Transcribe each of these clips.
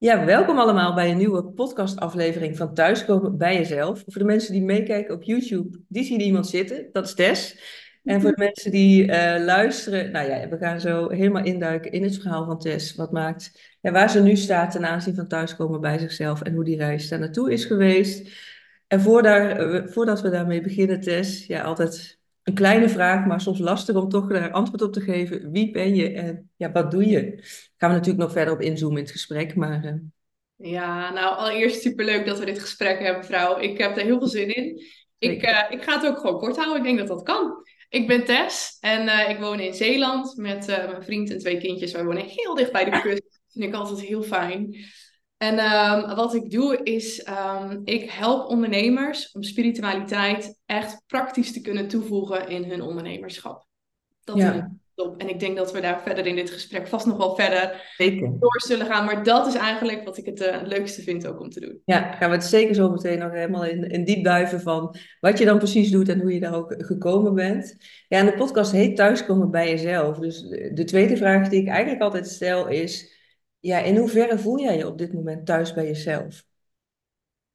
Ja, welkom allemaal bij een nieuwe podcastaflevering van Thuiskomen bij Jezelf. Voor de mensen die meekijken op YouTube, die zien iemand zitten, dat is Tess. En voor de mensen die eh, luisteren, nou ja, we gaan zo helemaal induiken in het verhaal van Tess. Wat maakt, ja, waar ze nu staat ten aanzien van thuiskomen bij zichzelf en hoe die reis daar naartoe is geweest. En voordat, voordat we daarmee beginnen, Tess, ja, altijd een kleine vraag, maar soms lastig om toch daar antwoord op te geven. Wie ben je en ja, wat doe je? Gaan we natuurlijk nog verder op inzoomen in het gesprek, maar... Uh... Ja, nou allereerst superleuk dat we dit gesprek hebben, vrouw. Ik heb er heel veel zin in. Ik, uh, ik ga het ook gewoon kort houden. Ik denk dat dat kan. Ik ben Tess en uh, ik woon in Zeeland met mijn vriend en twee kindjes. Wij wonen heel dicht bij de kust. Dat vind ik altijd heel fijn. En um, wat ik doe is, um, ik help ondernemers om spiritualiteit echt praktisch te kunnen toevoegen in hun ondernemerschap. Dat ja. is top. En ik denk dat we daar verder in dit gesprek vast nog wel verder zeker. door zullen gaan. Maar dat is eigenlijk wat ik het uh, leukste vind ook om te doen. Ja, gaan we het zeker zo meteen nog helemaal in, in diep duiven van wat je dan precies doet en hoe je daar ook gekomen bent. Ja, en de podcast heet Thuiskomen bij jezelf. Dus de tweede vraag die ik eigenlijk altijd stel is ja, in hoeverre voel jij je op dit moment thuis bij jezelf?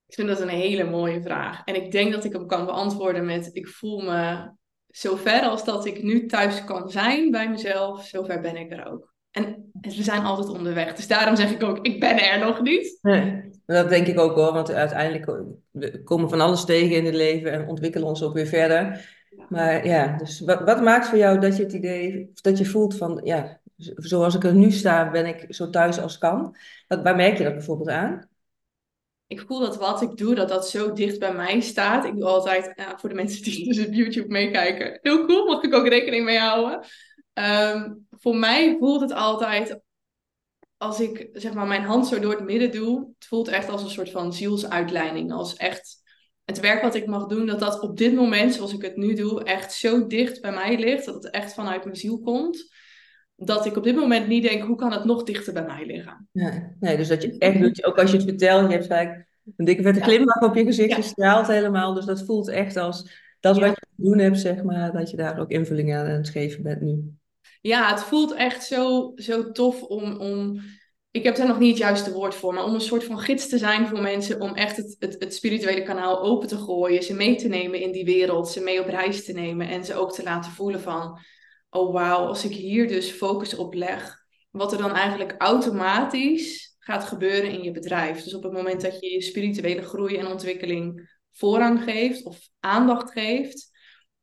Ik vind dat een hele mooie vraag. En ik denk dat ik hem kan beantwoorden met: ik voel me zo ver als dat ik nu thuis kan zijn bij mezelf, zover ben ik er ook. En we zijn altijd onderweg. Dus daarom zeg ik ook: ik ben er nog niet. Nee, dat denk ik ook hoor, want uiteindelijk we komen van alles tegen in het leven en ontwikkelen ons ook weer verder. Maar ja, dus wat, wat maakt voor jou dat je het idee, dat je voelt van ja, zoals ik er nu sta, ben ik zo thuis als kan. Dat, waar merk je dat bijvoorbeeld aan? Ik voel dat wat ik doe, dat dat zo dicht bij mij staat. Ik doe altijd, voor de mensen die dus op YouTube meekijken, heel cool, mag ik ook rekening mee houden. Um, voor mij voelt het altijd, als ik zeg maar mijn hand zo door het midden doe, het voelt echt als een soort van zielsuitleiding. Als echt het werk wat ik mag doen, dat dat op dit moment, zoals ik het nu doe, echt zo dicht bij mij ligt. Dat het echt vanuit mijn ziel komt dat ik op dit moment niet denk, hoe kan het nog dichter bij mij liggen? Nee, nee dus dat je echt doet, ook als je het vertelt, je hebt gelijk een dikke vette glimlach op je gezicht, je straalt helemaal. Dus dat voelt echt als dat wat je te doen hebt, zeg maar, dat je daar ook invulling aan het geven bent nu. Ja, het voelt echt zo, zo tof om, om, ik heb daar nog niet het juiste woord voor, maar om een soort van gids te zijn voor mensen, om echt het, het, het spirituele kanaal open te gooien, ze mee te nemen in die wereld, ze mee op reis te nemen en ze ook te laten voelen van, oh wauw, als ik hier dus focus op leg, wat er dan eigenlijk automatisch gaat gebeuren in je bedrijf. Dus op het moment dat je je spirituele groei en ontwikkeling voorrang geeft of aandacht geeft,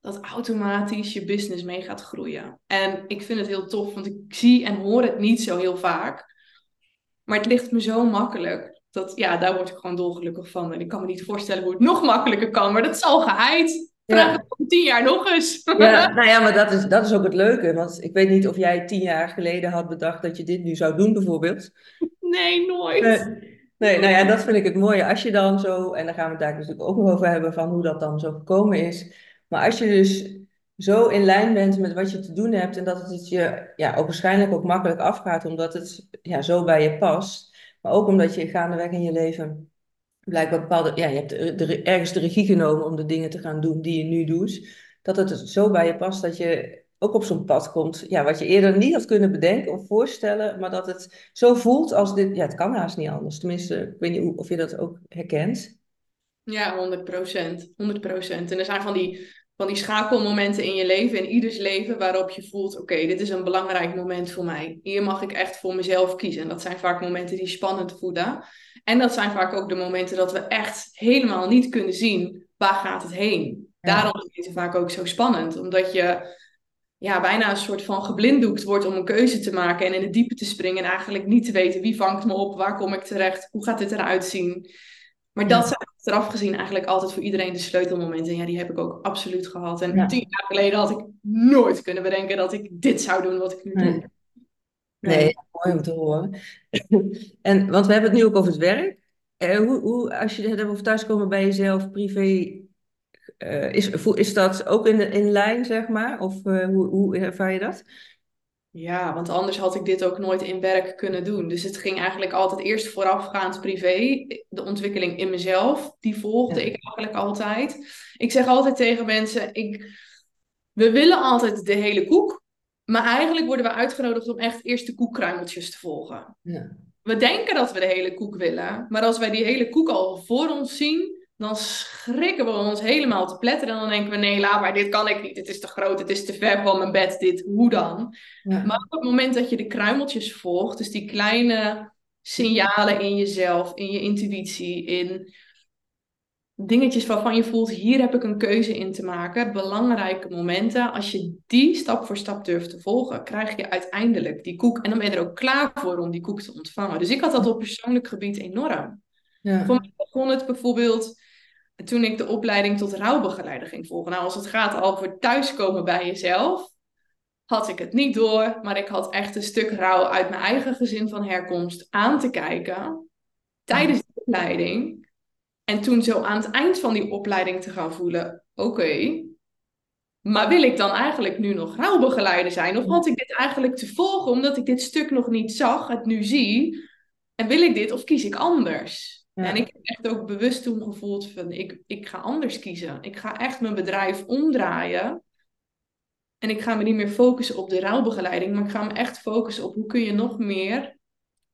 dat automatisch je business mee gaat groeien. En ik vind het heel tof, want ik zie en hoor het niet zo heel vaak. Maar het ligt me zo makkelijk. Dat, ja, daar word ik gewoon dolgelukkig van. En ik kan me niet voorstellen hoe het nog makkelijker kan, maar dat is al geheid. Vraag het tien jaar nog eens. Ja, nou ja, maar dat is, dat is ook het leuke. Want ik weet niet of jij tien jaar geleden had bedacht dat je dit nu zou doen, bijvoorbeeld. Nee, nooit. Nee, nee nou ja, dat vind ik het mooie. Als je dan zo, en dan gaan we het daar natuurlijk ook nog over hebben, van hoe dat dan zo gekomen is. Maar als je dus zo in lijn bent met wat je te doen hebt en dat het je ja, ook waarschijnlijk ook makkelijk afgaat, omdat het ja, zo bij je past. Maar ook omdat je gaandeweg in je leven blijkbaar bepaalde, ja, je hebt ergens de regie genomen om de dingen te gaan doen die je nu doet, dat het zo bij je past dat je ook op zo'n pad komt, ja, wat je eerder niet had kunnen bedenken of voorstellen, maar dat het zo voelt als dit, ja, het kan haast niet anders. Tenminste, ik weet niet of je dat ook herkent. Ja, 100 procent. 100 procent. En er zijn van die, van die schakelmomenten in je leven, in ieders leven, waarop je voelt, oké, dit is een belangrijk moment voor mij. Hier mag ik echt voor mezelf kiezen. En dat zijn vaak momenten die spannend voelen. En dat zijn vaak ook de momenten dat we echt helemaal niet kunnen zien waar gaat het heen. Daarom is het vaak ook zo spannend, omdat je ja, bijna een soort van geblinddoekt wordt om een keuze te maken en in het diepe te springen en eigenlijk niet te weten wie vangt me op, waar kom ik terecht, hoe gaat dit eruit zien. Maar dat zijn eraf gezien eigenlijk altijd voor iedereen de sleutelmomenten. En ja, die heb ik ook absoluut gehad. En tien jaar geleden had ik nooit kunnen bedenken dat ik dit zou doen wat ik nu doe. Nee, mooi om te horen. en, want we hebben het nu ook over het werk. Eh, hoe, hoe, als je het hebt over thuiskomen bij jezelf, privé, uh, is, is dat ook in, in lijn, zeg maar? Of uh, hoe, hoe ervaar je dat? Ja, want anders had ik dit ook nooit in werk kunnen doen. Dus het ging eigenlijk altijd eerst voorafgaand privé. De ontwikkeling in mezelf, die volgde ik eigenlijk altijd. Ik zeg altijd tegen mensen, ik, we willen altijd de hele koek. Maar eigenlijk worden we uitgenodigd om echt eerst de koekkruimeltjes te volgen. Ja. we denken dat we de hele koek willen. Maar als wij die hele koek al voor ons zien, dan schrikken we ons helemaal te pletteren. En dan denken we, nee, laat maar, dit kan ik niet. Het is te groot, het is te ver van mijn bed, dit, hoe dan? Ja. Maar op het moment dat je de kruimeltjes volgt, dus die kleine signalen in jezelf, in je intuïtie, in dingetjes waarvan je voelt, hier heb ik een keuze in te maken, belangrijke momenten. Als je die stap voor stap durft te volgen, krijg je uiteindelijk die koek. En dan ben je er ook klaar voor om die koek te ontvangen. Dus ik had dat op persoonlijk gebied enorm. Ja. Voor mij begon het bijvoorbeeld toen ik de opleiding tot rouwbegeleider ging volgen. Nou, als het gaat over thuiskomen bij jezelf, had ik het niet door, maar ik had echt een stuk rouw uit mijn eigen gezin van herkomst aan te kijken tijdens de opleiding. En toen zo aan het eind van die opleiding te gaan voelen, oké, maar wil ik dan eigenlijk nu nog rouwbegeleider zijn? Of had ik dit eigenlijk te volgen omdat ik dit stuk nog niet zag, het nu zie? En wil ik dit of kies ik anders? Ja. En ik heb echt ook bewust toen gevoeld van, ik, ik ga anders kiezen. Ik ga echt mijn bedrijf omdraaien. En ik ga me niet meer focussen op de rouwbegeleiding, maar ik ga me echt focussen op hoe kun je nog meer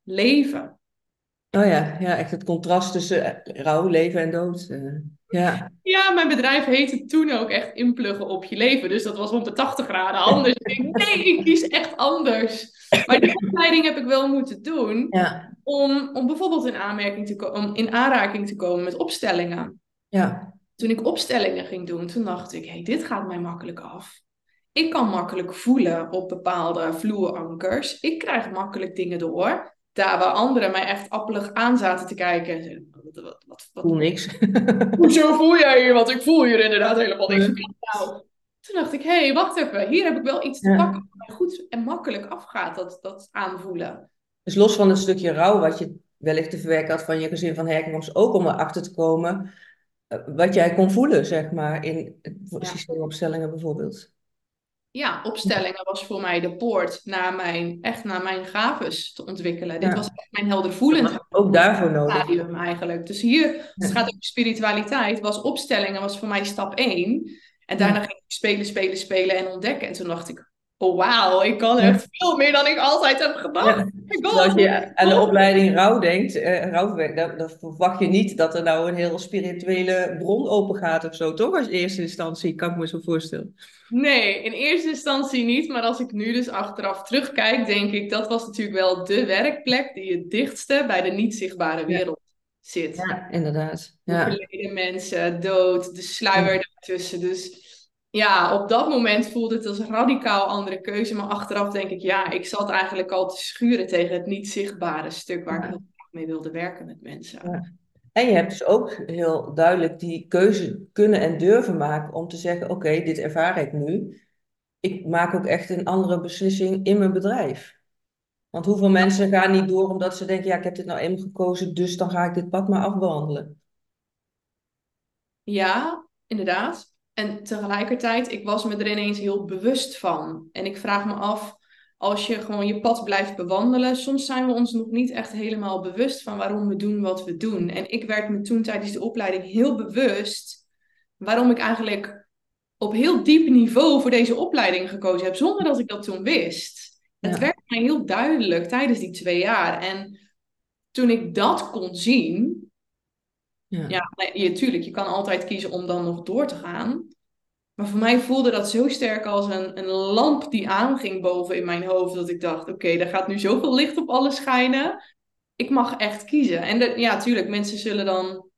leven. Oh ja, ja, echt het contrast tussen eh, rouw, leven en dood. Ja. Ja, mijn bedrijf heette toen ook echt inpluggen op je leven. Dus dat was 180 graden anders. ik denk, nee, ik kies echt anders. Maar die opleiding heb ik wel moeten doen Ja. om, om bijvoorbeeld in, aanmerking te om in aanraking te komen met opstellingen. Ja. Toen ik opstellingen ging doen, toen dacht ik, hey, dit gaat mij makkelijk af. Ik kan makkelijk voelen op bepaalde vloerankers. Ik krijg makkelijk dingen door. Daar waar anderen mij echt appelig aan zaten te kijken. Wat, wat, wat, wat, Voel niks. Hoezo voel jij hier? Want ik voel hier inderdaad helemaal niks. Nou, toen dacht ik, hé, hey, wacht even. Hier heb ik wel iets te pakken. wat mij goed en makkelijk afgaat, dat, dat aanvoelen. Dus los van het stukje rouw wat je wellicht te verwerken had van je gezin van herkomst, ook om erachter te komen eh, wat jij kon voelen, zeg maar, in Ja. systeemopstellingen bijvoorbeeld. Ja, opstellingen was voor mij de poort naar mijn, echt naar mijn gaves te ontwikkelen. Dit was echt mijn heldervoelend Ook daarvoor nodig. stadium eigenlijk. Dus hier, het gaat over spiritualiteit, was opstellingen was voor mij stap één. En daarna ging ik spelen, spelen, spelen en ontdekken. En toen dacht ik, oh wauw, ik kan echt veel meer dan ik altijd heb gedacht. Ja. Oh als je aan de opleiding rouw denkt, rouwwerk, dan, dan verwacht je niet dat er nou een heel spirituele bron open gaat of zo, toch? Als eerste instantie, kan ik me zo voorstellen. Nee, in eerste instantie niet. Maar als ik nu dus achteraf terugkijk, denk ik dat was natuurlijk wel de werkplek die het dichtste bij de niet zichtbare wereld zit. Ja, inderdaad. Ja. verleden mensen, dood, de sluier daartussen. Dus ja, op dat moment voelde het als een radicaal andere keuze. Maar achteraf denk ik, ja, ik zat eigenlijk al te schuren tegen het niet zichtbare stuk waar ik Ja. graag mee wilde werken met mensen. Ja. En je hebt dus ook heel duidelijk die keuze kunnen en durven maken om te zeggen, oké, dit ervaar ik nu. Ik maak ook echt een andere beslissing in mijn bedrijf. Want hoeveel mensen gaan niet door omdat ze denken, ja, ik heb dit nou eenmaal gekozen, dus dan ga ik dit pad maar afwandelen. Ja, inderdaad. En tegelijkertijd, ik was me er ineens heel bewust van. En ik vraag me af, als je gewoon je pad blijft bewandelen, soms zijn we ons nog niet echt helemaal bewust van waarom we doen wat we doen. En ik werd me toen tijdens de opleiding heel bewust waarom ik eigenlijk op heel diep niveau voor deze opleiding gekozen heb, zonder dat ik dat toen wist. Het werd mij heel duidelijk tijdens die twee jaar. En toen ik dat kon zien, Ja. ja, je, tuurlijk, je kan altijd kiezen om dan nog door te gaan. Maar voor mij voelde dat zo sterk als een, een lamp die aanging boven in mijn hoofd. Dat ik dacht, oké, er gaat nu zoveel licht op alles schijnen. Ik mag echt kiezen. En ja, tuurlijk, mensen zullen dan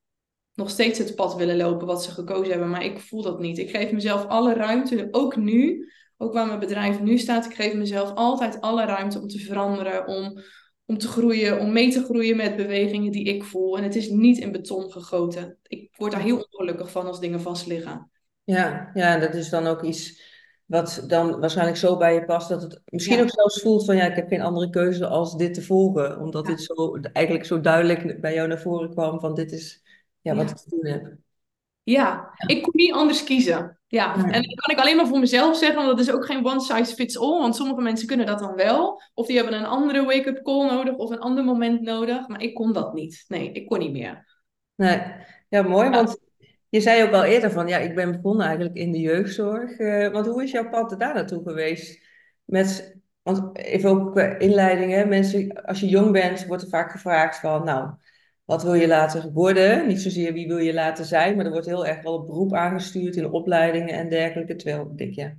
nog steeds het pad willen lopen wat ze gekozen hebben. Maar ik voel dat niet. Ik geef mezelf alle ruimte, ook nu. Ook waar mijn bedrijf nu staat. Ik geef mezelf altijd alle ruimte om te veranderen. Om, om te groeien, om mee te groeien met bewegingen die ik voel. En het is niet in beton gegoten. Ik word daar heel ongelukkig van als dingen vast liggen. Ja, ja, en dat is dan ook iets wat dan waarschijnlijk zo bij je past dat het misschien Ja. ook zelfs voelt van ja, ik heb geen andere keuze als dit te volgen. Omdat Ja. dit zo eigenlijk zo duidelijk bij jou naar voren kwam van dit is ja, wat Ja. ik te doen heb. Ja, ik kon niet anders kiezen. Ja, en dat kan ik alleen maar voor mezelf zeggen, want dat is ook geen one size fits all. Want sommige mensen kunnen dat dan wel. Of die hebben een andere wake-up call nodig of een ander moment nodig. Maar ik kon dat niet. Nee, ik kon niet meer. Nee, ja, mooi, want je zei ook al eerder van ja, ik ben begonnen eigenlijk in de jeugdzorg. Eh, want hoe is jouw pad daar naartoe geweest? Met, Want even ook qua inleiding, hè, mensen, als je jong bent, wordt er vaak gevraagd van, nou, wat wil je later worden? Niet zozeer wie wil je later zijn, maar er wordt heel erg wel op beroep aangestuurd in opleidingen en dergelijke. Terwijl denk, ja,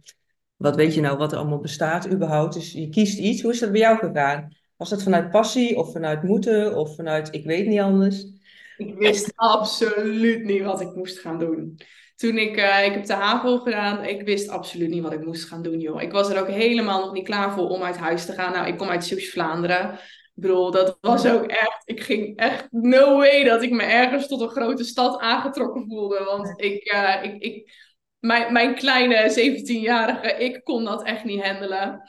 wat weet je nou wat er allemaal bestaat überhaupt? Dus je kiest iets. Hoe is dat bij jou gegaan? Was dat vanuit passie of vanuit moeten of vanuit ik weet niet anders? Ik wist absoluut niet wat ik moest gaan doen. Toen ik, uh, ik heb de HAVO gedaan, ik wist absoluut niet wat ik moest gaan doen, joh. Ik was er ook helemaal nog niet klaar voor om uit huis te gaan. Nou, ik kom uit Zeeuws-Vlaanderen. Ik bedoel, dat was ook echt, ik ging echt, no way dat ik me ergens tot een grote stad aangetrokken voelde. Want ik, uh, ik, ik mijn, mijn kleine 17-jarige, ik kon dat echt niet handelen.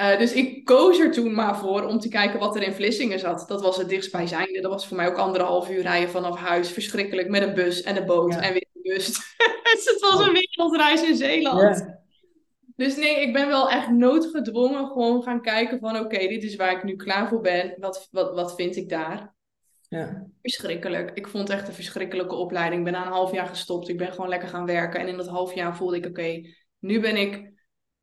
Uh, dus ik koos er toen maar voor om te kijken wat er in Vlissingen zat. Dat was het dichtstbijzijnde. Dat was voor mij ook anderhalf uur rijden vanaf huis. Verschrikkelijk met een bus en een boot ja. en weer een bus. dus het was een wereldreis in Zeeland. Ja. Dus nee, ik ben wel echt noodgedwongen gewoon gaan kijken van... oké, okay, dit is waar ik nu klaar voor ben. Wat, wat, wat vind ik daar? Ja. Verschrikkelijk. Ik vond het echt een verschrikkelijke opleiding. Ik ben na een half jaar gestopt. Ik ben gewoon lekker gaan werken. En in dat half jaar voelde ik, oké, nu ben ik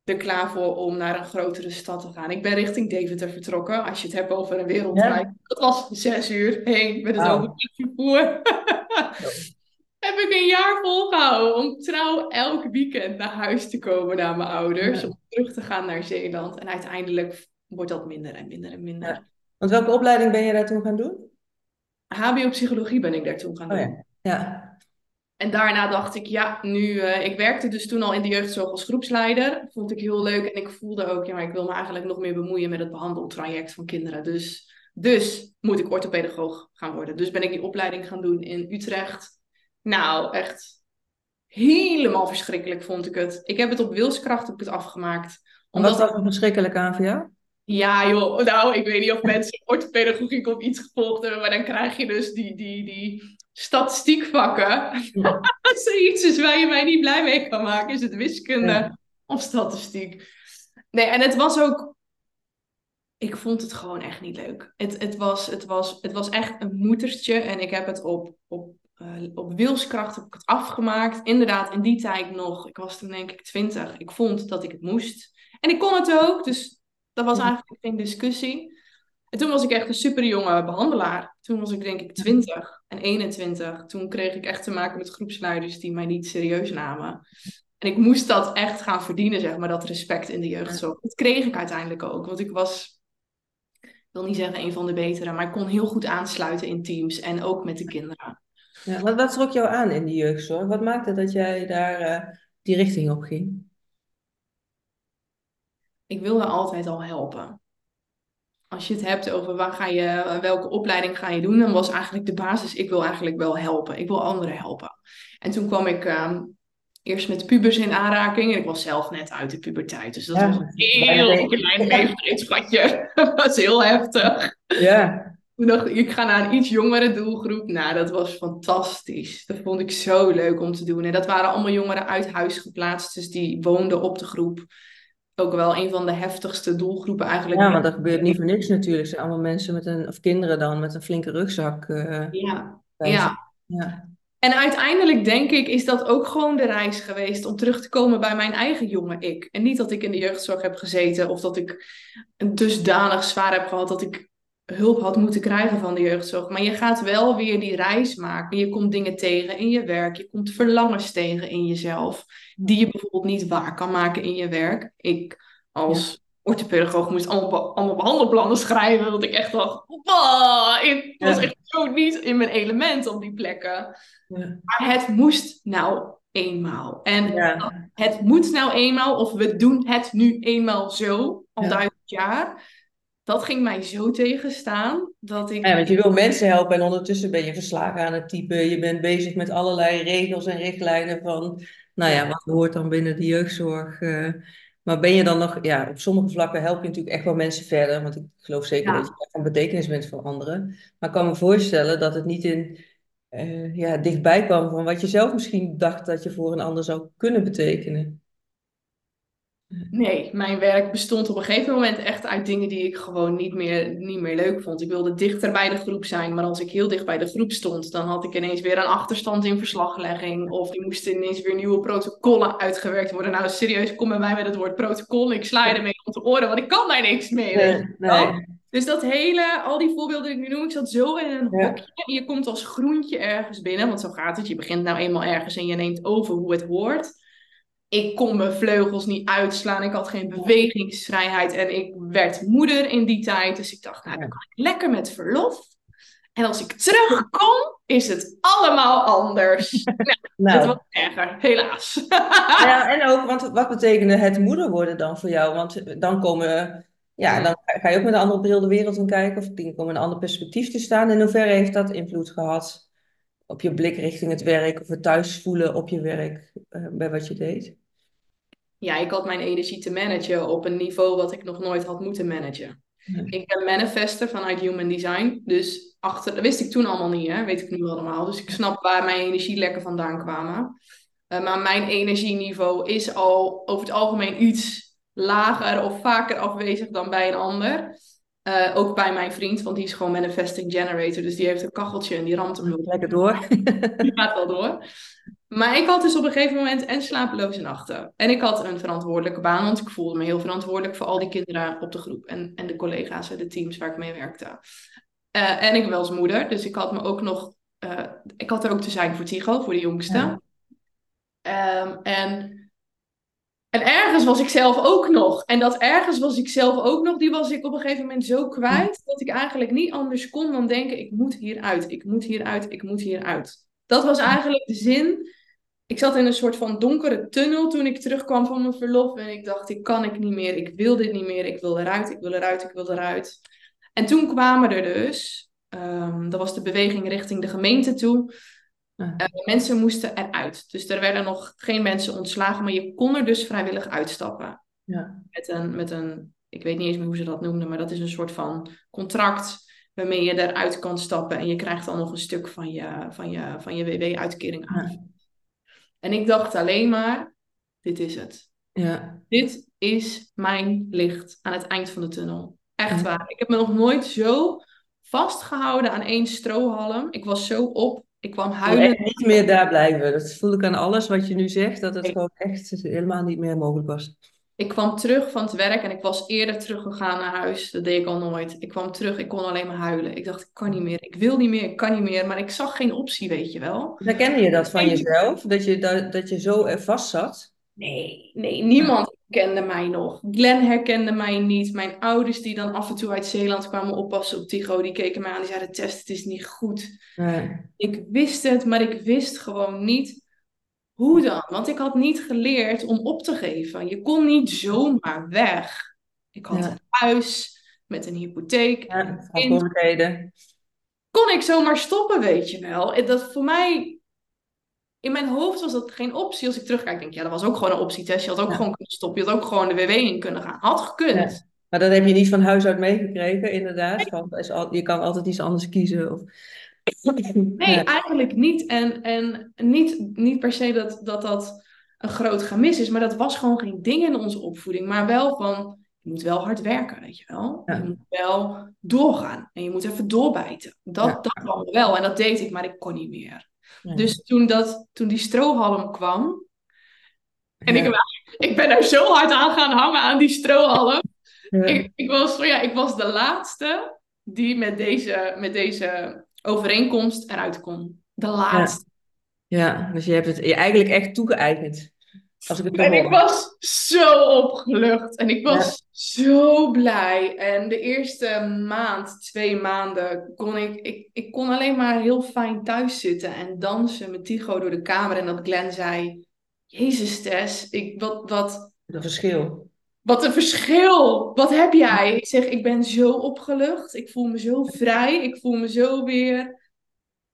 er klaar voor om naar een grotere stad te gaan. Ik ben richting Deventer vertrokken. Als je het hebt over een wereldreis. Ja. Dat was zes uur heen met het wow. openbaar vervoer. Heb ik een jaar volgehouden om trouw elk weekend naar huis te komen naar mijn ouders. Ja. Om terug te gaan naar Zeeland. En uiteindelijk wordt dat minder en minder en minder. Ja. Want welke opleiding ben je daar toen gaan doen? HBO-psychologie ben ik daar toen gaan doen. Oh ja. En daarna dacht ik, ja, nu, uh, ik werkte dus toen al in de jeugdzorg als groepsleider. Vond ik heel leuk en ik voelde ook, ja, maar ik wil me eigenlijk nog meer bemoeien met het behandeltraject van kinderen. Dus, dus moet ik orthopedagoog gaan worden. Dus ben ik die opleiding gaan doen in Utrecht. Nou, echt helemaal verschrikkelijk vond ik het. Ik heb het op wilskracht heb ik het afgemaakt. Omdat Wat was er verschrikkelijk aan voor jou? Ja, joh, nou, ik weet niet of mensen orthopedagogiek of iets gevolgd hebben, maar dan krijg je dus die, die, die statistiekvakken. Ja. Zoiets is waar je mij niet blij mee kan maken, is het wiskunde ja. of statistiek. Nee, en het was ook, ik vond het gewoon echt niet leuk. Het, het, was, het, was, het was echt een moedertje en ik heb het op, op, uh, op wilskracht heb ik het afgemaakt. Inderdaad, in die tijd nog, ik was toen denk ik twintig, ik vond dat ik het moest. En ik kon het ook, dus dat was eigenlijk geen discussie. En toen was ik echt een super jonge behandelaar. Toen was ik denk ik 20 en 21. Toen kreeg ik echt te maken met groepsleiders die mij niet serieus namen. En ik moest dat echt gaan verdienen, zeg maar, dat respect in de jeugdzorg. Dat kreeg ik uiteindelijk ook, want ik was, ik wil niet zeggen een van de betere, maar ik kon heel goed aansluiten in teams en ook met de kinderen. Ja, wat, wat trok jou aan in de jeugdzorg? Wat maakte dat jij daar uh, die richting op ging? ik wilde altijd al helpen. Als je het hebt over waar ga je, welke opleiding ga je doen, dan was eigenlijk de basis, ik wil eigenlijk wel helpen. Ik wil anderen helpen. En toen kwam ik um, eerst met pubers in aanraking. En ik was zelf net uit de puberteit. Dus dat ja, was een heel klein leeftijdsgatje. dat was heel heftig. Ja. Toen dacht ik, ik ga naar een iets jongere doelgroep. Nou, dat was fantastisch. Dat vond ik zo leuk om te doen. En dat waren allemaal jongeren uit huis geplaatst. Dus die woonden op de groep ook wel een van de heftigste doelgroepen eigenlijk. Ja, maar dat gebeurt niet voor niks natuurlijk. Het zijn allemaal mensen met een, of kinderen dan, met een flinke rugzak. Uh, ja, ja. ja. En uiteindelijk denk ik, is dat ook gewoon de reis geweest om terug te komen bij mijn eigen jonge ik. En niet dat ik in de jeugdzorg heb gezeten of dat ik een dusdanig zwaar heb gehad dat ik hulp had moeten krijgen van de jeugdzorg. Maar je gaat wel weer die reis maken. Je komt dingen tegen in je werk. Je komt verlangens tegen in jezelf. Die je bijvoorbeeld niet waar kan maken in je werk. Ik als ja. orthopedagoog moest allemaal, allemaal behandelplannen schrijven. Dat ik echt dacht, wow, ik was echt zo niet in mijn element op die plekken. Ja. Maar het moest nou eenmaal. En het moet nou eenmaal, of we doen het nu eenmaal zo, al duizend jaar dat ging mij zo tegenstaan dat ik. Ja, want je wil mensen helpen en ondertussen ben je verslagen aan het typen. Je bent bezig met allerlei regels en richtlijnen van, nou ja, wat hoort dan binnen de jeugdzorg. Uh, maar ben je dan nog, ja, op sommige vlakken help je natuurlijk echt wel mensen verder. Want ik geloof zeker Ja. dat je van betekenis bent voor anderen. Maar ik kan me voorstellen dat het niet in, eh, ja, dichtbij kwam van wat je zelf misschien dacht dat je voor een ander zou kunnen betekenen. Nee, mijn werk bestond op een gegeven moment echt uit dingen die ik gewoon niet meer, niet meer leuk vond. Ik wilde dichter bij de groep zijn, maar als ik heel dicht bij de groep stond, dan had ik ineens weer een achterstand in verslaglegging. Of er moesten ineens weer nieuwe protocollen uitgewerkt worden. Nou, serieus, kom bij mij met het woord protocol. Ik sla je ermee om te oren, want ik kan daar niks mee. Nee. Dus dat hele, al die voorbeelden die ik nu noem, ik zat zo in een Ja. hokje. En je komt als groentje ergens binnen, want zo gaat het. Je begint nou eenmaal ergens en je neemt over hoe het hoort. Ik kon mijn vleugels niet uitslaan. Ik had geen bewegingsvrijheid. En ik werd moeder in die tijd. Dus ik dacht, nou, dan kan ik lekker met verlof. En als ik terugkom, is het allemaal anders. Nou, het Nou, was erger, helaas. ja, en ook, want wat betekende het moeder worden dan voor jou? Want dan komen, ja, dan ga je ook met een andere bril de wereld in kijken, of dingen komen een ander perspectief te staan. In hoeverre heeft dat invloed gehad op je blik richting het werk, of het thuis voelen op je werk, eh, bij wat je deed? Ja, ik had mijn energie te managen op een niveau wat ik nog nooit had moeten managen. Ja. Ik ben manifester vanuit Human Design. Dus achter, dat wist ik toen allemaal niet, hè? weet ik nu allemaal. Dus ik snap waar mijn energielekken vandaan kwamen. Eh, maar mijn energieniveau is al over het algemeen iets lager of vaker afwezig dan bij een ander. Eh, ook bij mijn vriend, want die is gewoon manifesting generator. Dus die heeft een kacheltje en die ramt hem. Lekker door. Die gaat wel door. Maar ik had dus op een gegeven moment en slapeloze nachten. En ik had een verantwoordelijke baan, want ik voelde me heel verantwoordelijk voor al die kinderen op de groep en, en de collega's en de teams waar ik mee werkte. Eh, en ik was moeder, dus ik had me ook nog, eh, ik had er ook te zijn voor Tigo, voor de jongste. Ja. Ehm, en, en ergens was ik zelf ook nog. En dat ergens was ik zelf ook nog, die was ik op een gegeven moment zo kwijt dat ik eigenlijk niet anders kon dan denken: ik moet hieruit, ik moet hieruit, ik moet hieruit. Dat was eigenlijk de zin. Ik zat in een soort van donkere tunnel toen ik terugkwam van mijn verlof. En ik dacht: ik kan ik niet meer, ik wil dit niet meer, ik wil eruit, ik wil eruit, ik wil eruit. En toen kwamen er dus, ehm, dat was de beweging richting de gemeente toe. Ja. Eh, mensen moesten eruit. Dus er werden nog geen mensen ontslagen, maar je kon er dus vrijwillig uitstappen. Ja. Met een, met een, ik weet niet eens meer hoe ze dat noemden, maar dat is een soort van contract waarmee je eruit kan stappen en je krijgt dan nog een stuk van je, van je, van je WW-uitkering aan. Ja. En ik dacht alleen maar, dit is het. Ja. Dit is mijn licht aan het eind van de tunnel. Echt waar. Ik heb me nog nooit zo vastgehouden aan één strohalm. Ik was zo op. Ik kwam huilen. niet meer daar blijven. Dat voel ik aan alles wat je nu zegt, dat het Nee. gewoon echt helemaal niet meer mogelijk was. Ik kwam terug van het werk en ik was eerder teruggegaan naar huis. Dat deed ik al nooit. Ik kwam terug, ik kon alleen maar huilen. Ik dacht, ik kan niet meer. Ik wil niet meer, ik kan niet meer. Maar ik zag geen optie, weet je wel. Herkende je dat van jezelf? Dat je, dat, dat je zo er vast zat? Nee, nee, niemand kende mij nog. Glenn herkende mij niet. Mijn ouders die dan af en toe uit Zeeland kwamen oppassen op Tigo, die keken mij aan. Die zeiden, Tess, het is niet goed. Nee. Ik wist het, maar ik wist gewoon niet hoe dan. Want ik had niet geleerd om op te geven. Je kon niet zomaar weg. Ik had Ja. een huis met een hypotheek. en Ja, verantwoordelijkheden. Kon ik zomaar stoppen, weet je wel. En Dat voor mij... In mijn hoofd was dat geen optie. Als ik terugkijk, denk ik, ja, dat was ook gewoon een optie, Tess. Je had ook Ja. gewoon kunnen stoppen. Je had ook gewoon de WW in kunnen gaan. Had gekund. Ja. Maar dat heb je niet van huis uit meegekregen, inderdaad. Al, je kan altijd iets anders kiezen. Of... Nee, Ja. eigenlijk niet. En, en niet, niet per se dat, dat dat een groot gemis is, maar dat was gewoon geen ding in onze opvoeding. Maar wel van, je moet wel hard werken, weet je wel. Ja. Je moet wel doorgaan en je moet even doorbijten. Dat, Ja. dat kwam wel en dat deed ik, maar ik kon niet meer. Dus toen, dat, toen die strohalm kwam, en ik, ik ben er zo hard aan gaan hangen aan die strohalm. Ik, ik, was, ja, ik was de laatste die met deze, met deze overeenkomst eruit kon. De laatste. Ja, dus je hebt het je eigenlijk echt toegeëigend. Als ik het En ik was zo opgelucht en ik was zo blij. En de eerste maand, twee maanden, kon ik, ik, ik kon alleen maar heel fijn thuis zitten en dansen met Tigo door de kamer. En dat Glenn zei, Jezus Tess, ik, wat, wat, Dat verschil. Wat een verschil. Wat heb jij? Ik zeg, ik ben zo opgelucht. Ik voel me zo vrij. Ik voel me zo weer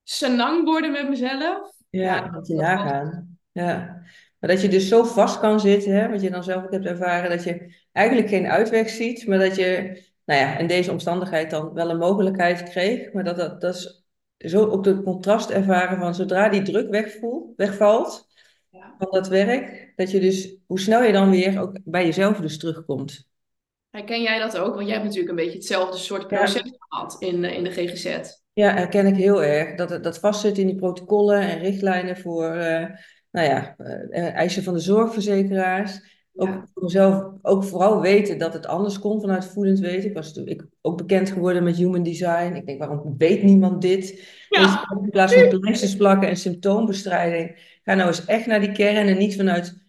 senang worden met mezelf. Ja, Ja, dat je gaan. Ja. Maar dat je dus zo vast kan zitten, hè, wat je dan zelf ook hebt ervaren, dat je eigenlijk geen uitweg ziet, maar dat je, nou ja, in deze omstandigheid dan wel een mogelijkheid kreeg, maar dat, dat, dat is zo ook het contrast ervaren van zodra die druk wegvoel, wegvalt, Ja. van dat werk. Dat je dus, hoe snel je dan weer ook bij jezelf dus terugkomt. Herken jij dat ook? Want jij hebt natuurlijk een beetje hetzelfde soort Ja. proces gehad in, eh, in de GGZ. Ja, herken ik heel erg. Dat dat vastzit in die protocollen en richtlijnen voor, eh, nou ja, eh, eisen van de zorgverzekeraars. Ook Ja. voor mezelf, ook vooral weten dat het anders kon vanuit voelend weten. Ik was toen- ik, ook bekend geworden met human design. Ik denk, waarom weet niemand dit? Ja. Je, in plaats van pleisters plakken en symptoombestrijding. Ga nou eens echt naar die kern en niet vanuit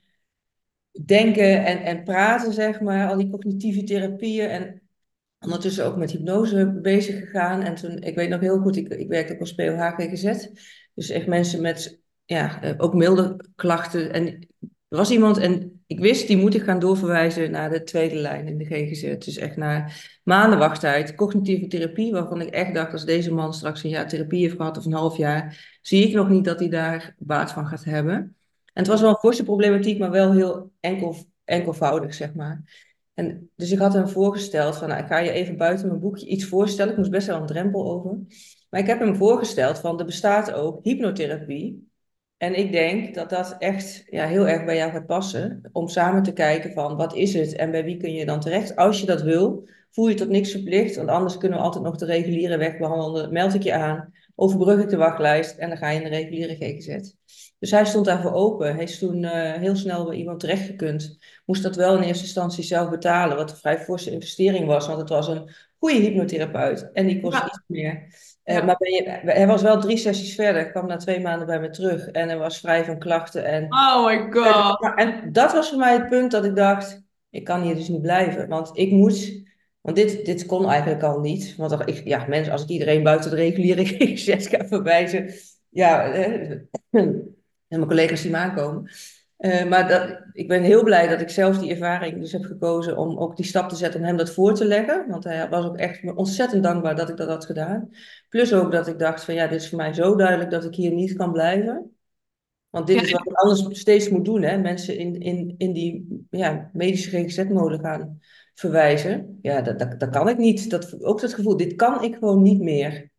denken en, en praten, zeg maar. Al die cognitieve therapieën. En ondertussen ook met hypnose bezig gegaan. En toen, ik weet nog heel goed, ik, ik werkte ook als POH GGZ. Dus echt mensen met, ja, eh, ook milde klachten. En er was iemand, en ik wist, die moet ik gaan doorverwijzen naar de tweede lijn in de GGZ. Dus echt naar maanden wachttijd. Cognitieve therapie, waarvan ik echt dacht, als deze man straks een jaar therapie heeft gehad of een half jaar, zie ik nog niet dat hij daar baat van gaat hebben. En het was wel een forse problematiek, maar wel heel enkel, enkelvoudig, zeg maar. En dus ik had hem voorgesteld van, nou, ik ga je even buiten mijn boekje iets voorstellen. Ik moest best wel een drempel over. Maar ik heb hem voorgesteld van, er bestaat ook hypnotherapie. En ik denk dat dat echt ja, heel erg bij jou gaat passen. Om samen te kijken van, wat is het en bij wie kun je dan terecht? Als je dat wil, voel je tot niks verplicht. Want anders kunnen we altijd nog de reguliere weg behandelen. Meld ik je aan, overbrug ik de wachtlijst en dan ga je in de reguliere GGZ. Dus hij stond daarvoor open. Hij is toen eh, heel snel bij iemand terechtgekund. Moest dat wel in eerste instantie zelf betalen, wat een vrij forse investering was, want het was een goede hypnotherapeut en die kost Ja. iets meer. Eh. Maar ben je, hij was wel drie sessies verder, kwam na twee maanden bij me terug en hij was vrij van klachten. En, Oh my god. En dat was voor mij het punt dat ik dacht, ik kan hier dus niet blijven, want ik moet... Want dit, dit kon eigenlijk al niet. Want ik, ja, mensen, als ik iedereen buiten de reguliere GGZ ga verwijzen, ja, eh, en mijn collega's die me aankomen. Eh, maar dat, ik ben heel blij dat ik zelf die ervaring dus heb gekozen om ook die stap te zetten om hem dat voor te leggen. Want hij was ook echt ontzettend dankbaar dat ik dat had gedaan. Plus ook dat ik dacht van ja, dit is voor mij zo duidelijk dat ik hier niet kan blijven. Want dit Ja, is wat ik anders steeds moet doen, hè? Mensen in, in, in die ja, medische GGZ-molen gaan verwijzen. Ja, dat, dat, dat kan ik niet. Dat, ook dat gevoel, dit kan ik gewoon niet meer.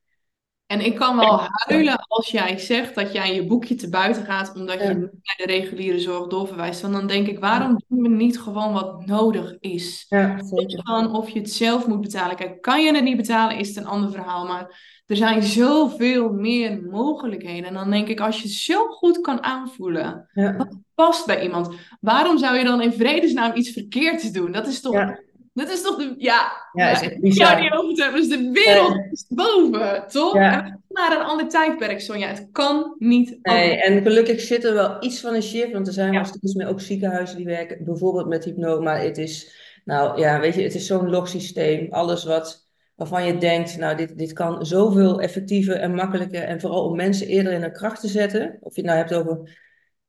En ik kan wel huilen als jij zegt dat jij je boekje te buiten gaat omdat je Ja. niet naar de reguliere zorg doorverwijst. Want dan denk ik, waarom doen we niet gewoon wat nodig is? Ja, zeker. van of je het zelf moet betalen. Kijk, kan je het niet betalen, is het een ander verhaal. Maar er zijn zoveel meer mogelijkheden. En dan denk ik, als je zo goed kan aanvoelen, Ja, past bij iemand. Waarom zou je dan in vredesnaam iets verkeerds doen? Dat is toch, ja. Dat is toch de, ja, Ja, is echt bizar. niet over te hebben, dus de wereld is boven, toch? Ja. En we gaan naar een ander tijdperk, Sonja. Het kan niet Nee, anders. en gelukkig zit er wel iets van een shift, want er zijn wel Ja. steeds meer ook ziekenhuizen die werken, bijvoorbeeld met hypnose, maar het is, nou ja, weet je, het is zo'n log systeem. Alles wat, waarvan je denkt, nou, dit, dit kan zoveel effectiever en makkelijker en vooral om mensen eerder in hun kracht te zetten. Of je het nou hebt over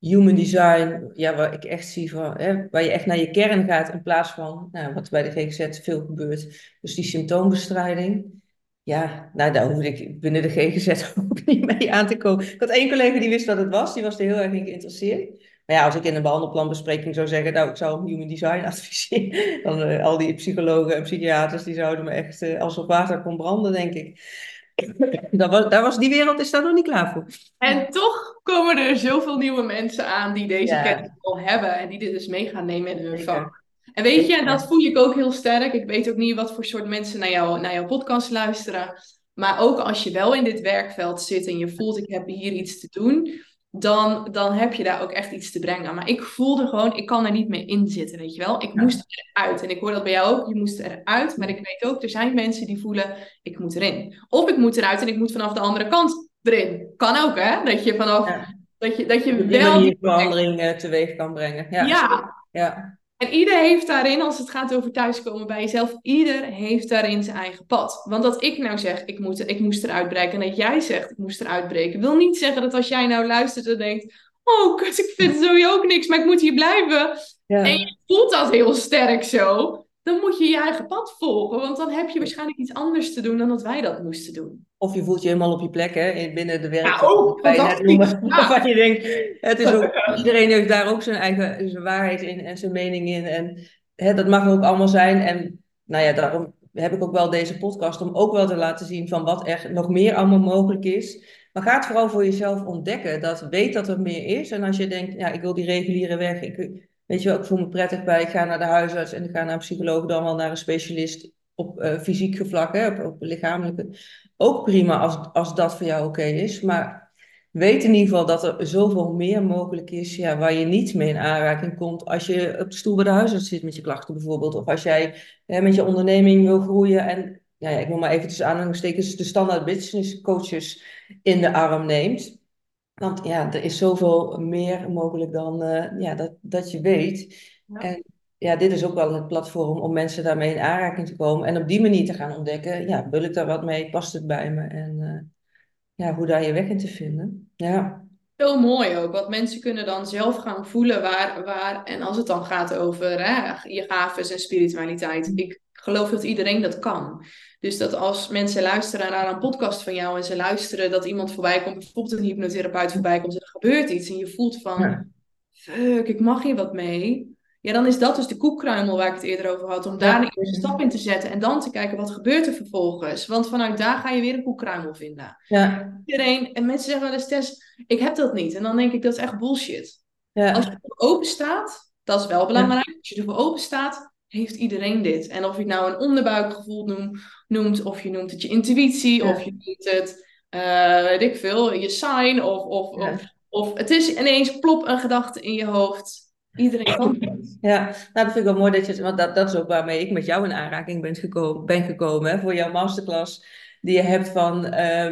human design, ja, waar ik echt zie van, hè, waar je echt naar je kern gaat in plaats van, nou, wat bij de GGZ veel gebeurt. Dus die symptoombestrijding. Ja, nou, daar hoefde ik binnen de GGZ ook niet mee aan te komen. Ik had één collega die wist wat het was, die was er heel erg in geïnteresseerd. Maar ja, als ik in een behandelplanbespreking zou zeggen, nou, ik zou hem human design adviseren, dan eh, al die psychologen en psychiaters, die zouden me echt eh, als op water kon branden, denk ik. Was, daar was, die wereld is daar nog niet klaar voor. En toch komen er zoveel nieuwe mensen aan die deze Ja. kennis al hebben en die dit dus mee gaan nemen in hun Zeker. vak. En weet je, dat voel ik ook heel sterk. Ik weet ook niet wat voor soort mensen naar, jou, naar jouw podcast luisteren. Maar ook als je wel in dit werkveld zit en je voelt, ik heb hier iets te doen, dan, dan heb je daar ook echt iets te brengen. Maar ik voelde gewoon, ik kan er niet meer in zitten, weet je wel. Ik Ja. moest eruit. En ik hoor dat bij jou ook, je moest eruit. Maar ik weet ook, er zijn mensen die voelen, ik moet erin. Of ik moet eruit en ik moet vanaf de andere kant erin. Kan ook, hè? Dat je vanaf, Ja. dat je, dat je die wel... manier verandering eh, teweeg kan brengen. Ja, Ja. En ieder heeft daarin, als het gaat over thuiskomen bij jezelf, ieder heeft daarin zijn eigen pad. Want dat ik nou zeg, ik, moet, ik moest eruit breken, en dat jij zegt, ik moest eruit breken, wil niet zeggen dat als jij nou luistert en denkt, oh kut, ik vind sowieso ook niks, maar ik moet hier blijven. ja. En je voelt dat heel sterk zo, dan moet je je eigen pad volgen. Want dan heb je waarschijnlijk iets anders te doen dan dat wij dat moesten doen. Of je voelt je helemaal op je plek, hè, in- binnen de werk. Ja, ook, net noemen. Ja. Waarvan je denkt, het is ook, iedereen heeft daar ook zijn eigen zijn waarheid in en zijn mening in. En hè, dat mag ook allemaal zijn. En nou ja, daarom heb ik ook wel deze podcast om ook wel te laten zien van wat er nog meer allemaal mogelijk is. Maar ga het vooral voor jezelf ontdekken. Dat weet dat er meer is. En als je denkt, ja, ik wil die reguliere weg. Ik, weet je wel, ik voel me prettig bij. Ik ga naar de huisarts en ik ga naar een psycholoog. Dan wel naar een specialist op uh, fysiek vlak, hè, op, lichamelijke. Ook prima als, als dat voor jou oké is. Maar weet in ieder geval dat er zoveel meer mogelijk is ja, waar je niet mee in aanraking komt als je op de stoel bij de huisarts zit met je klachten bijvoorbeeld. Of als jij hè, met je onderneming wil groeien en ja, ik noem maar even tussen aanhalingstekens de standaard business coaches in de arm neemt. Want ja, er is zoveel meer mogelijk dan uh, ja, dat, dat je weet. En ja, dit is ook wel het platform om mensen daarmee in aanraking te komen. En op die manier te gaan ontdekken, ja, wil ik daar wat mee? Past het bij me? En uh, ja, hoe daar je weg in te vinden. Ja. Zo mooi ook, want mensen kunnen dan zelf gaan voelen waar, waar en als het dan gaat over hè, je gaves en spiritualiteit. Ik geloof dat iedereen dat kan. Dus dat als mensen luisteren naar een podcast van jou en ze luisteren dat iemand voorbij komt, bijvoorbeeld een hypnotherapeut voorbij komt en er gebeurt iets en je voelt van, fuck, ik mag hier wat mee. Ja, dan is dat dus de koekkruimel waar ik het eerder over had, om daar een eerste stap in te zetten en dan te kijken wat gebeurt er vervolgens. Want vanuit daar ga je weer een koekkruimel vinden. Ja. Iedereen, en mensen zeggen wel eens, Tess, ik heb dat niet. En dan denk ik, dat is echt bullshit. Ja. Als je ervoor open staat, dat is wel belangrijk. Als je ervoor open staat, heeft iedereen dit. En of je het nou een onderbuikgevoel noemt, noemt of je noemt het je intuïtie, of je noemt het, uh, weet ik veel, je sign, of, of, of, of het is ineens plop een gedachte in je hoofd. Iedereen kan het. Ja, nou, dat vind ik wel mooi dat je, want dat, dat is ook waarmee ik met jou in aanraking ben gekomen, ben gekomen hè, voor jouw masterclass die je hebt van, uh,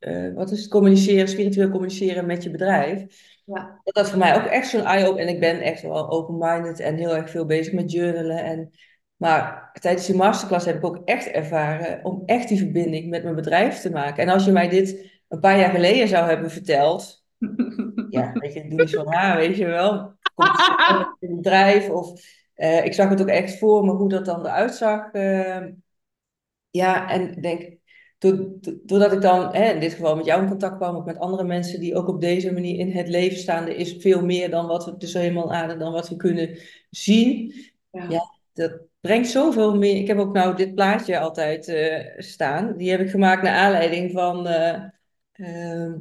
uh, wat is het, communiceren, spiritueel communiceren met je bedrijf. Ja. Dat dat voor mij ook echt zo'n eye-opener, en ik ben echt wel open-minded en heel erg veel bezig met journalen. En, maar tijdens die masterclass heb ik ook echt ervaren om echt die verbinding met mijn bedrijf te maken. En als je mij dit een paar jaar geleden zou hebben verteld, ja, weet je, doe zo raar, weet je wel. Komt het in het bedrijf of uh, ik zag het ook echt voor me hoe dat dan eruit zag. Uh, ja, en denk, doordat ik dan hè, in dit geval met jou in contact kwam, of met andere mensen die ook op deze manier in het leven staan, er is veel meer dan wat we dus helemaal aan dan wat we kunnen zien. Ja. ja. dat brengt zoveel meer. Ik heb ook nou dit plaatje altijd uh, staan. Die heb ik gemaakt naar aanleiding van. Uh, uh,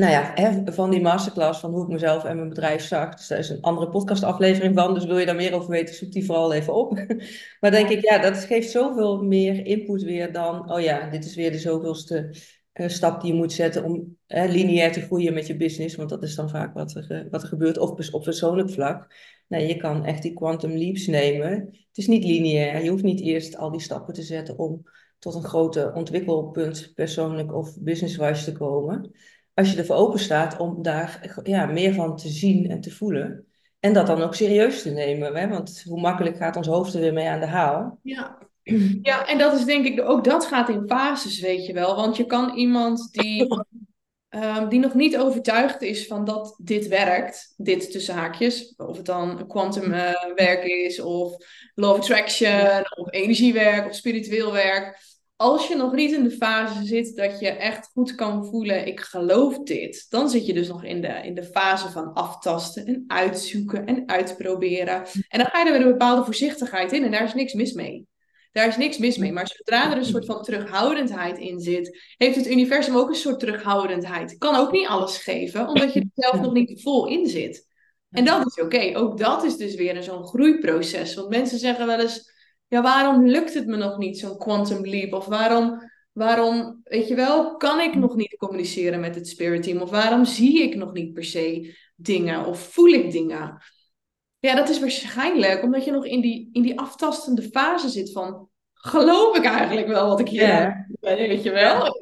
nou ja, hè, van die masterclass van hoe ik mezelf en mijn bedrijf zag. Dus daar is een andere podcastaflevering van. Dus wil je daar meer over weten, zoek die vooral even op. maar denk ik, ja, dat geeft zoveel meer input weer dan, oh ja, dit is weer de zoveelste uh, stap die je moet zetten om uh, lineair te groeien met je business. Want dat is dan vaak wat er, uh, wat er gebeurt, of op persoonlijk vlak. Nee, je kan echt die quantum leaps nemen. Het is niet lineair. Je hoeft niet eerst al die stappen te zetten om tot een grote ontwikkelpunt persoonlijk of business-wise te komen als je ervoor open staat om daar ja, meer van te zien en te voelen. En dat dan ook serieus te nemen. Hè? Want hoe makkelijk gaat ons hoofd er weer mee aan de haal? Ja. ja, en dat is denk ik, ook dat gaat in fases, weet je wel. Want je kan iemand die, um, die nog niet overtuigd is van dat dit werkt, dit tussen haakjes, of het dan quantum uh, werk is, of law of attraction, of energiewerk, of spiritueel werk als je nog niet in de fase zit dat je echt goed kan voelen, ik geloof dit, dan zit je dus nog in de, in de fase van aftasten en uitzoeken en uitproberen. En dan ga je er met een bepaalde voorzichtigheid in en daar is niks mis mee. Daar is niks mis mee. Maar zodra er een soort van terughoudendheid in zit, heeft het universum ook een soort terughoudendheid. Kan ook niet alles geven, omdat je er zelf nog niet vol in zit. En dat is oké. Ook dat is dus weer zo'n groeiproces. Want mensen zeggen wel eens ja, waarom lukt het me nog niet, zo'n quantum leap? Of waarom, waarom, weet je wel, kan ik nog niet communiceren met het spirit team? Of waarom zie ik nog niet per se dingen? Of voel ik dingen? Ja, dat is waarschijnlijk omdat je nog in die, in die aftastende fase zit van, geloof ik eigenlijk wel wat ik hier ja. weet je wel?